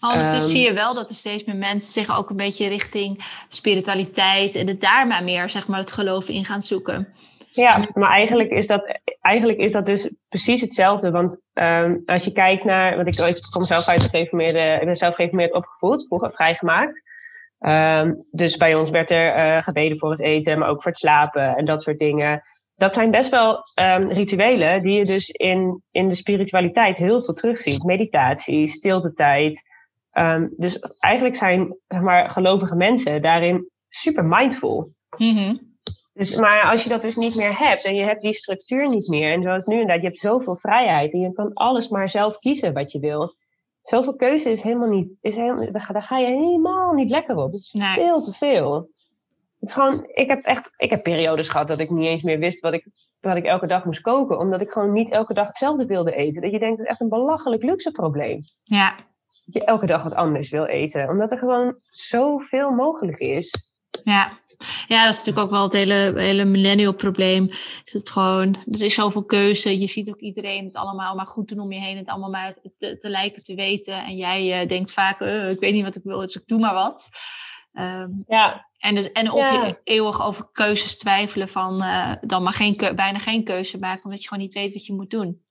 Maar ondertussen um, zie je wel dat er steeds meer mensen zich ook een beetje richting spiritualiteit en het daar maar meer, zeg maar, het geloof in gaan zoeken. Ja, maar eigenlijk is dat, eigenlijk is dat dus precies hetzelfde. Want um, als je kijkt naar, want ik, ik kom zelf uit gereformeerde, ik ben zelf gereformeerd opgevoed, vroeger vrijgemaakt. Um, dus bij ons werd er uh, gebeden voor het eten, maar ook voor het slapen en dat soort dingen. Dat zijn best wel um, rituelen die je dus in, in de spiritualiteit heel veel terugziet. Meditatie, stiltetijd, Um, dus eigenlijk zijn zeg maar, gelovige mensen daarin super mindful. Mm dus, maar als je dat dus niet meer hebt en je hebt die structuur niet meer, en zoals nu inderdaad, je hebt zoveel vrijheid en je kan alles maar zelf kiezen wat je wil. Zoveel keuze is helemaal niet, is helemaal, daar, ga je helemaal niet lekker op. Het is veel te veel. Het is gewoon, ik heb echt, ik heb periodes gehad dat ik niet eens meer wist wat ik, wat ik elke dag moest koken, omdat ik gewoon niet elke dag hetzelfde wilde eten. Dat je denkt, dat is echt een belachelijk luxe probleem. Ja, je elke dag wat anders wil eten. Omdat er gewoon zoveel mogelijk is. Ja. ja, dat is natuurlijk ook wel het hele, hele millennial probleem. Is het gewoon, er is zoveel keuze. Je ziet ook iedereen het allemaal maar goed doen om je heen. Het allemaal maar te, te lijken te weten. En jij uh, denkt vaak, uh, ik weet niet wat ik wil, dus ik doe maar wat. Um, ja. En, dus, en of ja. je eeuwig over keuzes twijfelen van uh, dan maar geen, bijna geen keuze maken. Omdat je gewoon niet weet wat je moet doen.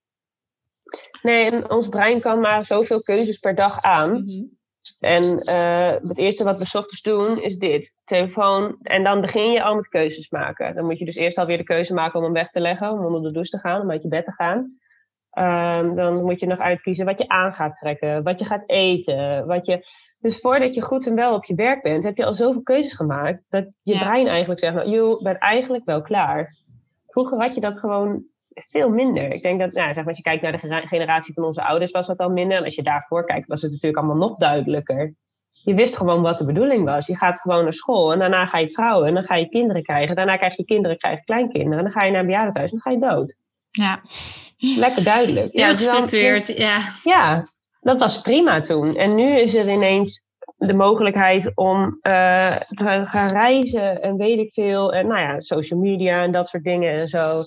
Nee, en ons brein kan maar zoveel keuzes per dag aan. Mhm. En uh, het eerste wat we ochtends doen is dit: telefoon. En dan begin je al met keuzes maken. Dan moet je dus eerst alweer de keuze maken om hem weg te leggen, om onder de douche te gaan, om uit je bed te gaan. Ehm, dan moet je nog uitkiezen wat je aan gaat trekken, wat je gaat eten. Wat je... Dus voordat je goed en wel op je werk bent, heb je al zoveel keuzes gemaakt. Dat je brein eigenlijk zegt, nou, joh, ben eigenlijk wel klaar. Vroeger had je dat gewoon veel minder. Ik denk dat, nou, zeg maar, als je kijkt naar de generatie van onze ouders, was dat al minder. En als je daarvoor kijkt, was het natuurlijk allemaal nog duidelijker. Je wist gewoon wat de bedoeling was. Je gaat gewoon naar school en daarna ga je trouwen en dan ga je kinderen krijgen. Daarna krijg je kinderen, krijg je kleinkinderen en dan ga je naar een bejaardenhuis en dan ga je dood. Ja. Lekker duidelijk. Ja, gestructureerd, ja. Ja, dat was prima toen. En nu is er ineens de mogelijkheid om uh, te gaan reizen en weet ik veel. En nou ja, social media en dat soort dingen en zo.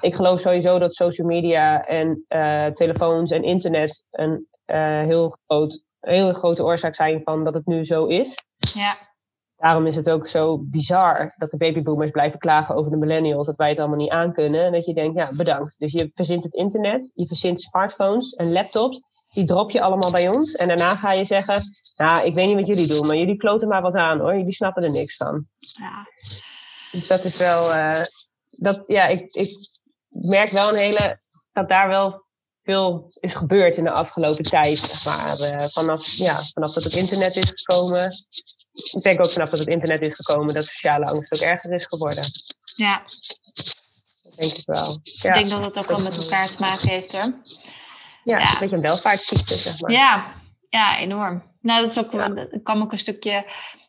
Ik geloof sowieso dat social media en uh, telefoons en internet een uh, heel groot, hele grote oorzaak zijn van dat het nu zo is. Ja. Daarom is het ook zo bizar dat de babyboomers blijven klagen over de millennials, dat wij het allemaal niet aankunnen. En dat je denkt, ja, bedankt. Dus je verzint het internet, je verzint smartphones en laptops. Die drop je allemaal bij ons. En daarna ga je zeggen, nou, ik weet niet wat jullie doen, maar jullie kloten maar wat aan hoor. Jullie snappen er niks van. Ja. Dus dat is wel, uh, dat, ja, ik, ik merk wel een hele, dat daar wel veel is gebeurd in de afgelopen tijd. Zeg maar uh, vanaf, ja, vanaf dat het internet is gekomen. Ik denk ook vanaf dat het internet is gekomen dat sociale angst ook erger is geworden. Ja. Dat denk ik wel. Ja. Ik denk dat het ook wel met elkaar te maken heeft hoor. Ja, ja. een beetje een welvaartsziekte, zeg maar. Ja, ja enorm. Nou, dat is ook, ja. kwam ook een stukje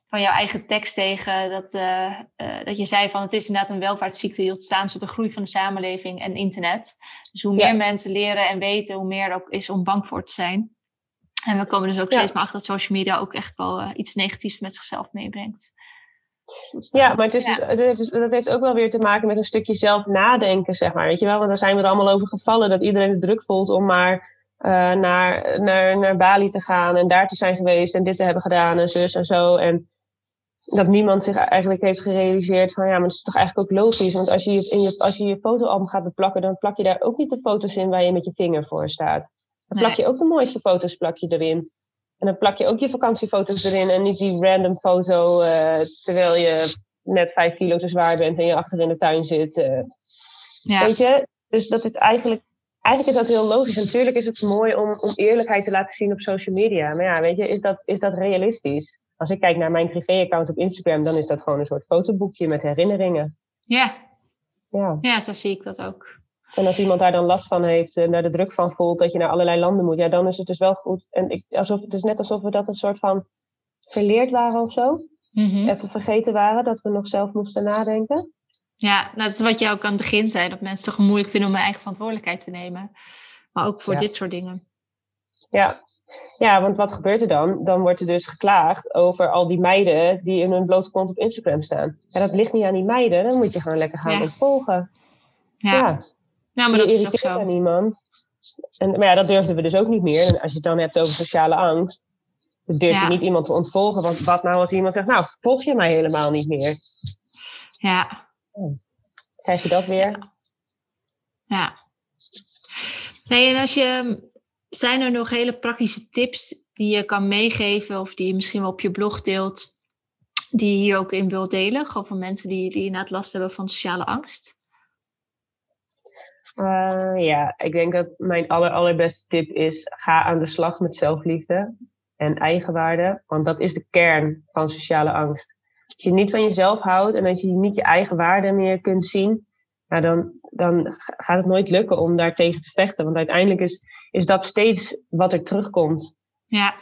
van jouw eigen tekst tegen. Dat, uh, uh, dat je zei van het is inderdaad een welvaartsziekte die ontstaan door de groei van de samenleving en internet. Dus hoe meer mensen leren en weten, hoe meer er ook is om bang voor te zijn. En we komen dus ook steeds maar achter dat social media ook echt wel uh, iets negatiefs met zichzelf meebrengt. Dus ja, maar het is, ja. Dat, heeft, dat heeft ook wel weer te maken met een stukje zelf nadenken, zeg maar. Weet je wel, want daar zijn we er allemaal over gevallen dat iedereen de druk voelt om maar uh, naar, naar, naar Bali te gaan en daar te zijn geweest en dit te hebben gedaan en zus en zo. En dat niemand zich eigenlijk heeft gerealiseerd van ja, maar dat is toch eigenlijk ook logisch. Want als je je, in je, als je, je fotoalbum gaat beplakken, dan plak je daar ook niet de foto's in waar je met je vinger voor staat. Dan plak je ook de mooiste foto's plak je erin. En dan plak je ook je vakantiefoto's erin en niet die random foto uh, terwijl je net vijf kilo te zwaar bent en je achter in de tuin zit. Uh. Ja. Weet je? Dus dat is eigenlijk, eigenlijk is dat heel logisch. En natuurlijk is het mooi om, om eerlijkheid te laten zien op social media. Maar ja, weet je, is dat, is dat realistisch? Als ik kijk naar mijn privé-account op Instagram, dan is dat gewoon een soort fotoboekje met herinneringen. Ja. Ja, ja zo zie ik dat ook. En als iemand daar dan last van heeft en daar de druk van voelt dat je naar allerlei landen moet, ja, dan is het dus wel goed. En ik, alsof, het is net alsof we dat een soort van verleerd waren of zo. Mm -hmm. Even vergeten waren dat we nog zelf moesten nadenken. Ja, dat is wat je ook aan het begin zei, dat mensen het toch moeilijk vinden om hun eigen verantwoordelijkheid te nemen. Maar ook voor Ja. dit soort dingen. Ja. Ja, want wat gebeurt er dan? Dan wordt er dus geklaagd over al die meiden die in hun blote kont op Instagram staan. Ja, dat ligt niet aan die meiden, dan moet je gewoon lekker gaan Ja. ontvolgen. Ja, ja. ja. maar dat is ook zo. aan iemand. En, maar ja, dat durfden we dus ook niet meer. En als je het dan hebt over sociale angst, dan durf je Ja. niet iemand te ontvolgen. Want wat nou als iemand zegt, nou, volg je mij helemaal niet meer? Ja, Krijg je dat weer? ja. Nee, en als je, zijn er nog hele praktische tips die je kan meegeven of die je misschien wel op je blog deelt, die je hier ook in wilt delen? Gewoon voor mensen die, die inderdaad last hebben van sociale angst. Eh, ja, ik denk dat mijn aller, allerbeste tip is: ga aan de slag met zelfliefde en eigenwaarde. Want dat is de kern van sociale angst. Als je niet van jezelf houdt en als je niet je eigen waarde meer kunt zien, nou dan, dan gaat het nooit lukken om daar tegen te vechten. Want uiteindelijk is, is dat steeds wat er terugkomt. Ja,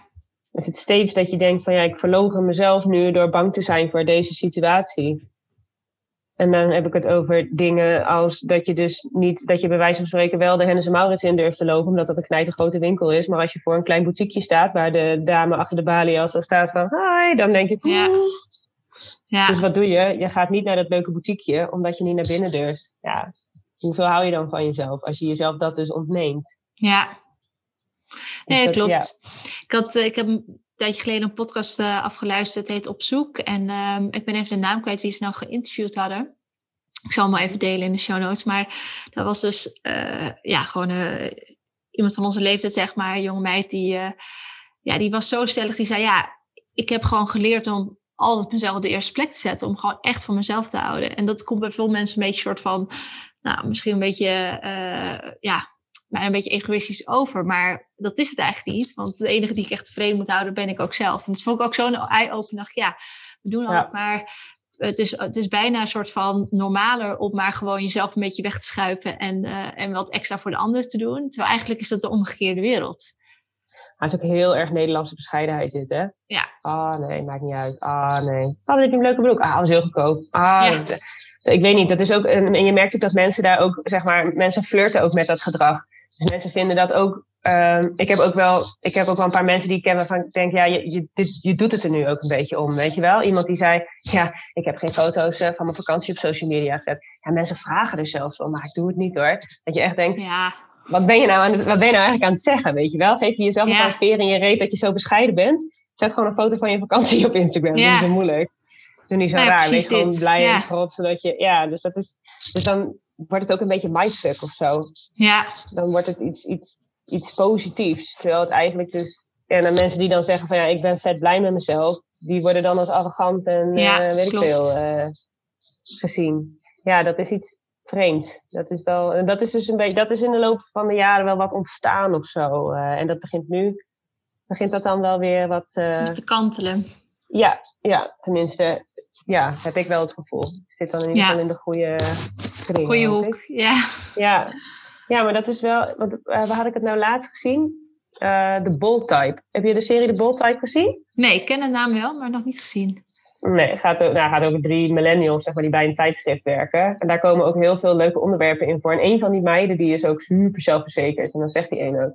Is het steeds dat je denkt van ja, ik verlogen mezelf nu door bang te zijn voor deze situatie. En dan heb ik het over dingen als dat je dus niet, dat je bij wijze van spreken wel de Hennis en Maurits in durft te lopen, omdat dat een knijtergrote winkel is. Maar als je voor een klein boutiqueje staat, waar de dame achter de balie al zo staat van hi, dan denk je, Ja. Ja, dus wat doe je? Je gaat niet naar dat leuke boutiqueje, omdat je niet naar binnen durft. Ja, hoeveel hou je dan van jezelf, als je jezelf dat dus ontneemt? ja. Nee, Dus dat- klopt. Ik, had, eh, ik heb een tijdje geleden een podcast eh, afgeluisterd, het heet Op Zoek. En ehm, ik ben even de naam kwijt wie ze nou geïnterviewd hadden. Ik zal hem maar even delen in de show notes. Maar dat was dus eh, ja, gewoon iemand van onze leeftijd, zeg maar, een jonge meid, die, ja, die was zo stellig. Die zei, ja, ik heb gewoon geleerd om altijd mezelf op de eerste plek te zetten. Om gewoon echt van mezelf te houden. En dat komt bij veel mensen een beetje soort van, nou, misschien een beetje, eh, ja, een beetje egoïstisch over. Maar dat is het eigenlijk niet. Want de enige die ik echt tevreden moet houden, ben ik ook zelf. En dat vond ik ook zo'n eye-opener. Ja, we doen altijd maar het is, het is bijna een soort van normaler om maar gewoon jezelf een beetje weg te schuiven en, uh, en wat extra voor de ander te doen. Terwijl eigenlijk is dat de omgekeerde wereld. Maar het is ook heel erg Nederlandse bescheidenheid dit, hè? Ja. Ah, nee, maakt niet uit. Ah, nee. Ah, heb je een leuke broek? Ah, dat is heel goedkoop. Ah, ja. ik weet niet. Dat is ook, en je merkt ook dat mensen daar ook, zeg maar, mensen flirten ook met dat gedrag. Dus mensen vinden dat ook Um, ik, heb ook wel, ik heb ook wel een paar mensen die ik ken waarvan ik denk, ja, je, je, dit, je doet het er nu ook een beetje om, weet je wel? Iemand die zei, ja, ik heb geen foto's uh, van mijn vakantie op social media gezet. Ja, mensen vragen er zelfs om, maar ik doe het niet hoor. Dat je echt denkt, ja. Wat, ben je nou aan het, wat ben je nou eigenlijk aan het zeggen, weet je wel? Geef je jezelf ja. een veer in je reet dat je zo bescheiden bent. Zet gewoon een foto van je vakantie op Instagram, ja. dat is zo moeilijk. Dat is niet zo raar, wees dit. gewoon blij en trots, zodat je, ja, dus dat is, dus dan wordt het ook een beetje mindfuck of zo. Ja. Dan wordt het iets, iets iets positiefs. Terwijl het eigenlijk dus. En dan mensen die dan zeggen van ja, ik ben vet blij met mezelf, die worden dan als arrogant en ja, uh, weet klopt. ik veel uh, gezien. Ja, dat is iets vreemds. Dat is wel, dat is dus een beetje, dat is in de loop van de jaren wel wat ontstaan of zo. Uh, en dat begint nu, begint dat dan wel weer wat. te kantelen. Ja, ja, tenminste, ja, heb ik wel het gevoel. Ik zit dan in ieder geval in de goede kring. Goede hoek, ja. Ja, ja, maar dat is wel. Want, uh, waar had ik het nou laatst gezien? De Bold Type. Heb je de serie De Bold Type gezien? Nee, ik ken de naam wel, maar nog niet gezien. Nee, gaat, nou, gaat over drie millennials zeg maar, die bij een tijdschrift werken. En daar komen ook heel veel leuke onderwerpen in voor. En een van die meiden die is ook super zelfverzekerd. En dan zegt die ene ook,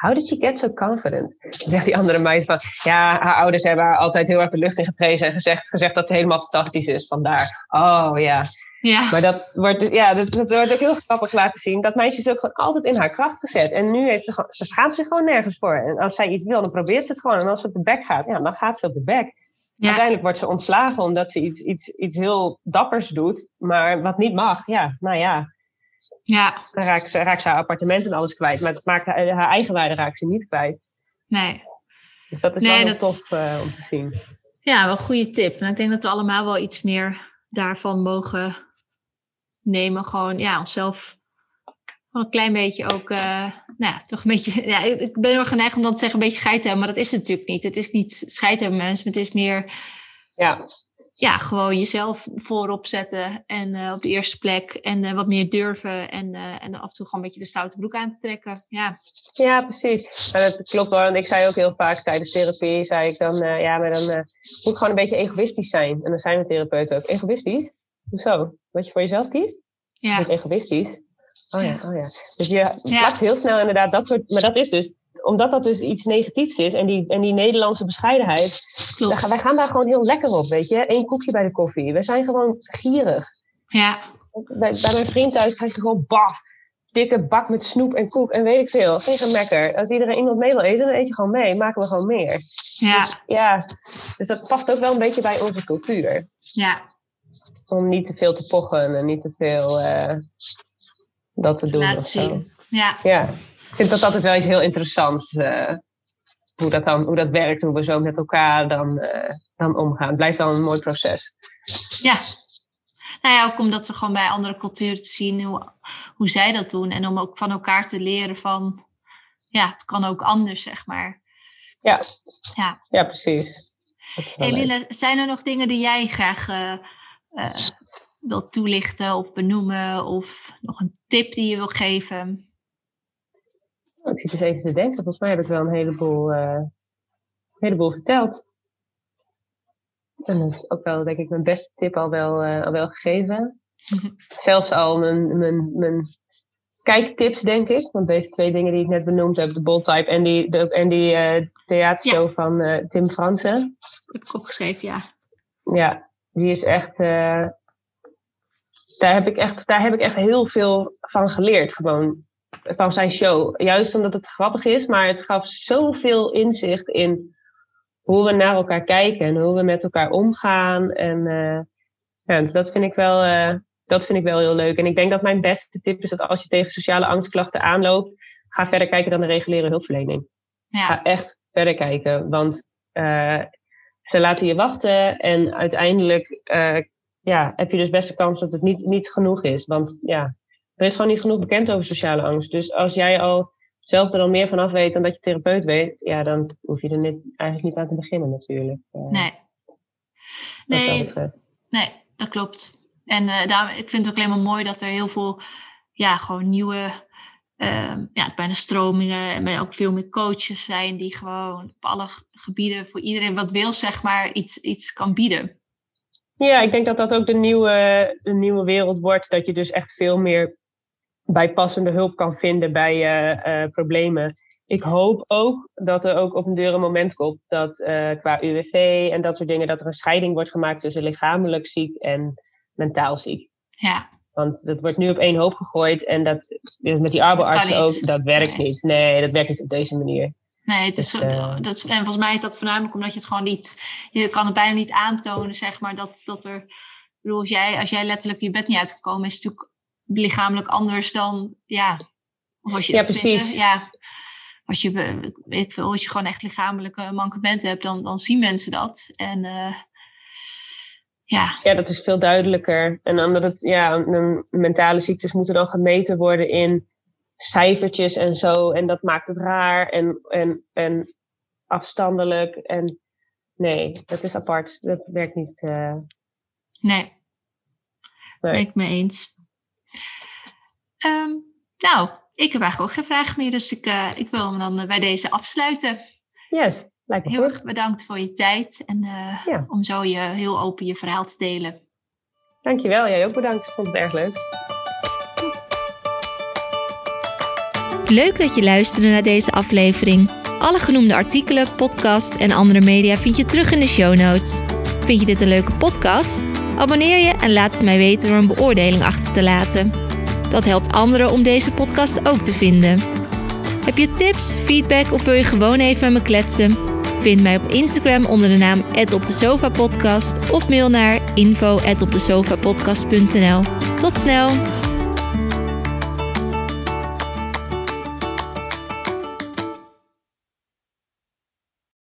How did she get so confident? Dan zegt die andere meid van, ja, haar ouders hebben haar altijd heel erg de lucht in geprezen en gezegd, gezegd dat ze helemaal fantastisch is. Vandaar, oh ja. Ja. Maar dat wordt, ja, dat, dat, wordt ook heel grappig laten zien. Dat meisje is ook gewoon altijd in haar kracht gezet. En nu heeft ze ze schaamt zich gewoon nergens voor. En als zij iets wil, dan probeert ze het gewoon. En als ze op de bek gaat, ja, dan gaat ze op de bek. Ja. Uiteindelijk wordt ze ontslagen omdat ze iets, iets, iets heel dappers doet. Maar wat niet mag, ja, nou ja. Ja. Dan raakt ze, raakt ze haar appartement en alles kwijt. Maar het maakt haar, haar eigen waarde raakt ze niet kwijt. Nee. Dus dat is nee, wel dat... tof uh, om te zien. Ja, wel een goede tip. En ik denk dat we allemaal wel iets meer daarvan mogen nemen. Gewoon ja, onszelf gewoon een klein beetje ook, uh, nou ja, toch een beetje, ja, ik ben heel geneigd om dan te zeggen een beetje scheid te hebben, maar dat is het natuurlijk niet. Het is niet scheid hebben mensen, het is meer, ja, ja gewoon jezelf voorop zetten en uh, op de eerste plek en uh, wat meer durven en, en af en toe gewoon een beetje de stoute broek aan te trekken. Ja, ja precies. En dat klopt hoor. En ik zei ook heel vaak tijdens therapie, zei ik dan, ja, maar dan moet ik gewoon een beetje egoïstisch zijn. En dan zijn we therapeuten ook. Egoïstisch? Hoezo? Wat je voor jezelf kiest? Ja. Niet egoïstisch. Oh ja, oh ja. Dus je plakt heel snel inderdaad dat soort... Maar dat is dus... Omdat dat dus iets negatiefs is en die, en die Nederlandse bescheidenheid... Klopt. Wij gaan daar gewoon heel lekker op, weet je. Eén koekje bij de koffie. We zijn gewoon gierig. Ja. Bij, bij mijn vriend thuis krijg je gewoon baf. Dikke bak met snoep en koek en weet ik veel. Geen gemekker. Als iedereen iemand mee wil eten, dan eet je gewoon mee. Maken we gewoon meer. Ja. Dus, ja. Dus dat past ook wel een beetje bij onze cultuur. Ja. Om niet te veel te pochen en niet te veel uh, dat te doen. Laat zien. Ja. ja. Ik vind dat altijd wel iets heel interessants. Uh, hoe, dat dan, hoe dat werkt, hoe we zo met elkaar dan, uh, dan omgaan. Het blijft dan een mooi proces. Ja. Nou ja, ook omdat we gewoon bij andere culturen te zien hoe, hoe zij dat doen. En om ook van elkaar te leren van, ja, het kan ook anders, zeg maar. Ja, ja. ja precies. Hey, zijn er nog dingen die jij graag uh, uh, wilt toelichten of benoemen? Of nog een tip die je wil geven? Oh, ik zit eens even te denken. Volgens mij heb ik wel een heleboel, uh, een heleboel verteld. En dat is ook wel, denk ik, mijn beste tip al wel, uh, al wel gegeven. Zelfs al mijn, mijn, mijn kijktips, denk ik. Want deze twee dingen die ik net benoemd heb, de Bold Type en die, de, en die uh, theatershow ja. van Tim Fransen. Heb ik opgeschreven, ja. Ja, die is echt. Uh, daar, heb ik echt daar heb ik echt heel veel van geleerd. Gewoon van zijn show. Juist omdat het grappig is, maar het gaf zoveel inzicht in hoe we naar elkaar kijken en hoe we met elkaar omgaan. En ja, dus dat vind ik wel dat vind ik wel heel leuk. En ik denk dat mijn beste tip is dat als je tegen sociale angstklachten aanloopt, ga verder kijken dan de reguliere hulpverlening. Ja. Ga echt verder kijken, want uh, ze laten je wachten en uiteindelijk uh, ja, heb je dus best de kans dat het niet, niet genoeg is. Want ja, er is gewoon niet genoeg bekend over sociale angst. Dus als jij al zelf er dan meer vanaf weet dan dat je therapeut weet, ja, dan hoef je er niet, eigenlijk niet aan te beginnen natuurlijk. nee. Nee, dat nee, dat klopt. En uh, daar, ik vind het ook alleen maar mooi dat er heel veel, ja, gewoon nieuwe, uh, ja, bijna stromingen en ook veel meer coaches zijn die gewoon op alle gebieden voor iedereen wat wil, zeg maar, iets, iets kan bieden. Ja, ik denk dat dat ook de nieuwe, de nieuwe wereld wordt. Dat je dus echt veel meer bijpassende hulp kan vinden bij uh, uh, problemen. Ik hoop ook dat er ook op een deur een moment komt dat uh, qua UWV en dat soort dingen, dat er een scheiding wordt gemaakt tussen lichamelijk ziek en mentaal ziek. Ja. Want dat wordt nu op één hoop gegooid en dat met die arboartsen ook, dat werkt niet. Nee, dat werkt niet op deze manier. Nee, het is, dus, dat, en volgens mij is dat voornamelijk omdat je het gewoon niet, je kan het bijna niet aantonen, zeg maar, dat, dat er, ik bedoel, als jij, als jij letterlijk je bed niet uitgekomen is, is het natuurlijk lichamelijk anders dan, ja, of als je, ja, precies. ja, als je, weet veel, als je gewoon echt lichamelijke mankementen hebt, dan, dan zien mensen dat. En uh, ja. ja, dat is veel duidelijker. En dan dat het, ja, mentale ziektes moeten dan gemeten worden in cijfertjes en zo. En dat maakt het raar en, en, en afstandelijk. En nee, dat is apart. Dat werkt niet. Uh... Nee. nee. Ben ik me eens. Um, nou, ik heb eigenlijk ook geen vraag meer, dus ik, uh, ik wil hem dan bij deze afsluiten. Yes, lijkt me Heel erg bedankt voor je tijd en uh, ja. om zo je heel open je verhaal te delen. Dankjewel, jij ook bedankt. Ik vond het erg leuk. Leuk dat je luisterde naar deze aflevering. Alle genoemde artikelen, podcast en andere media vind je terug in de show notes. Vind je dit een leuke podcast? Abonneer je en laat het mij weten door een beoordeling achter te laten. Dat helpt anderen om deze podcast ook te vinden. Heb je tips, feedback of wil je gewoon even met me kletsen? Vind mij op Instagram onder de naam @opdesofa_podcast of mail naar info@opdesofapodcast.nl. Tot snel.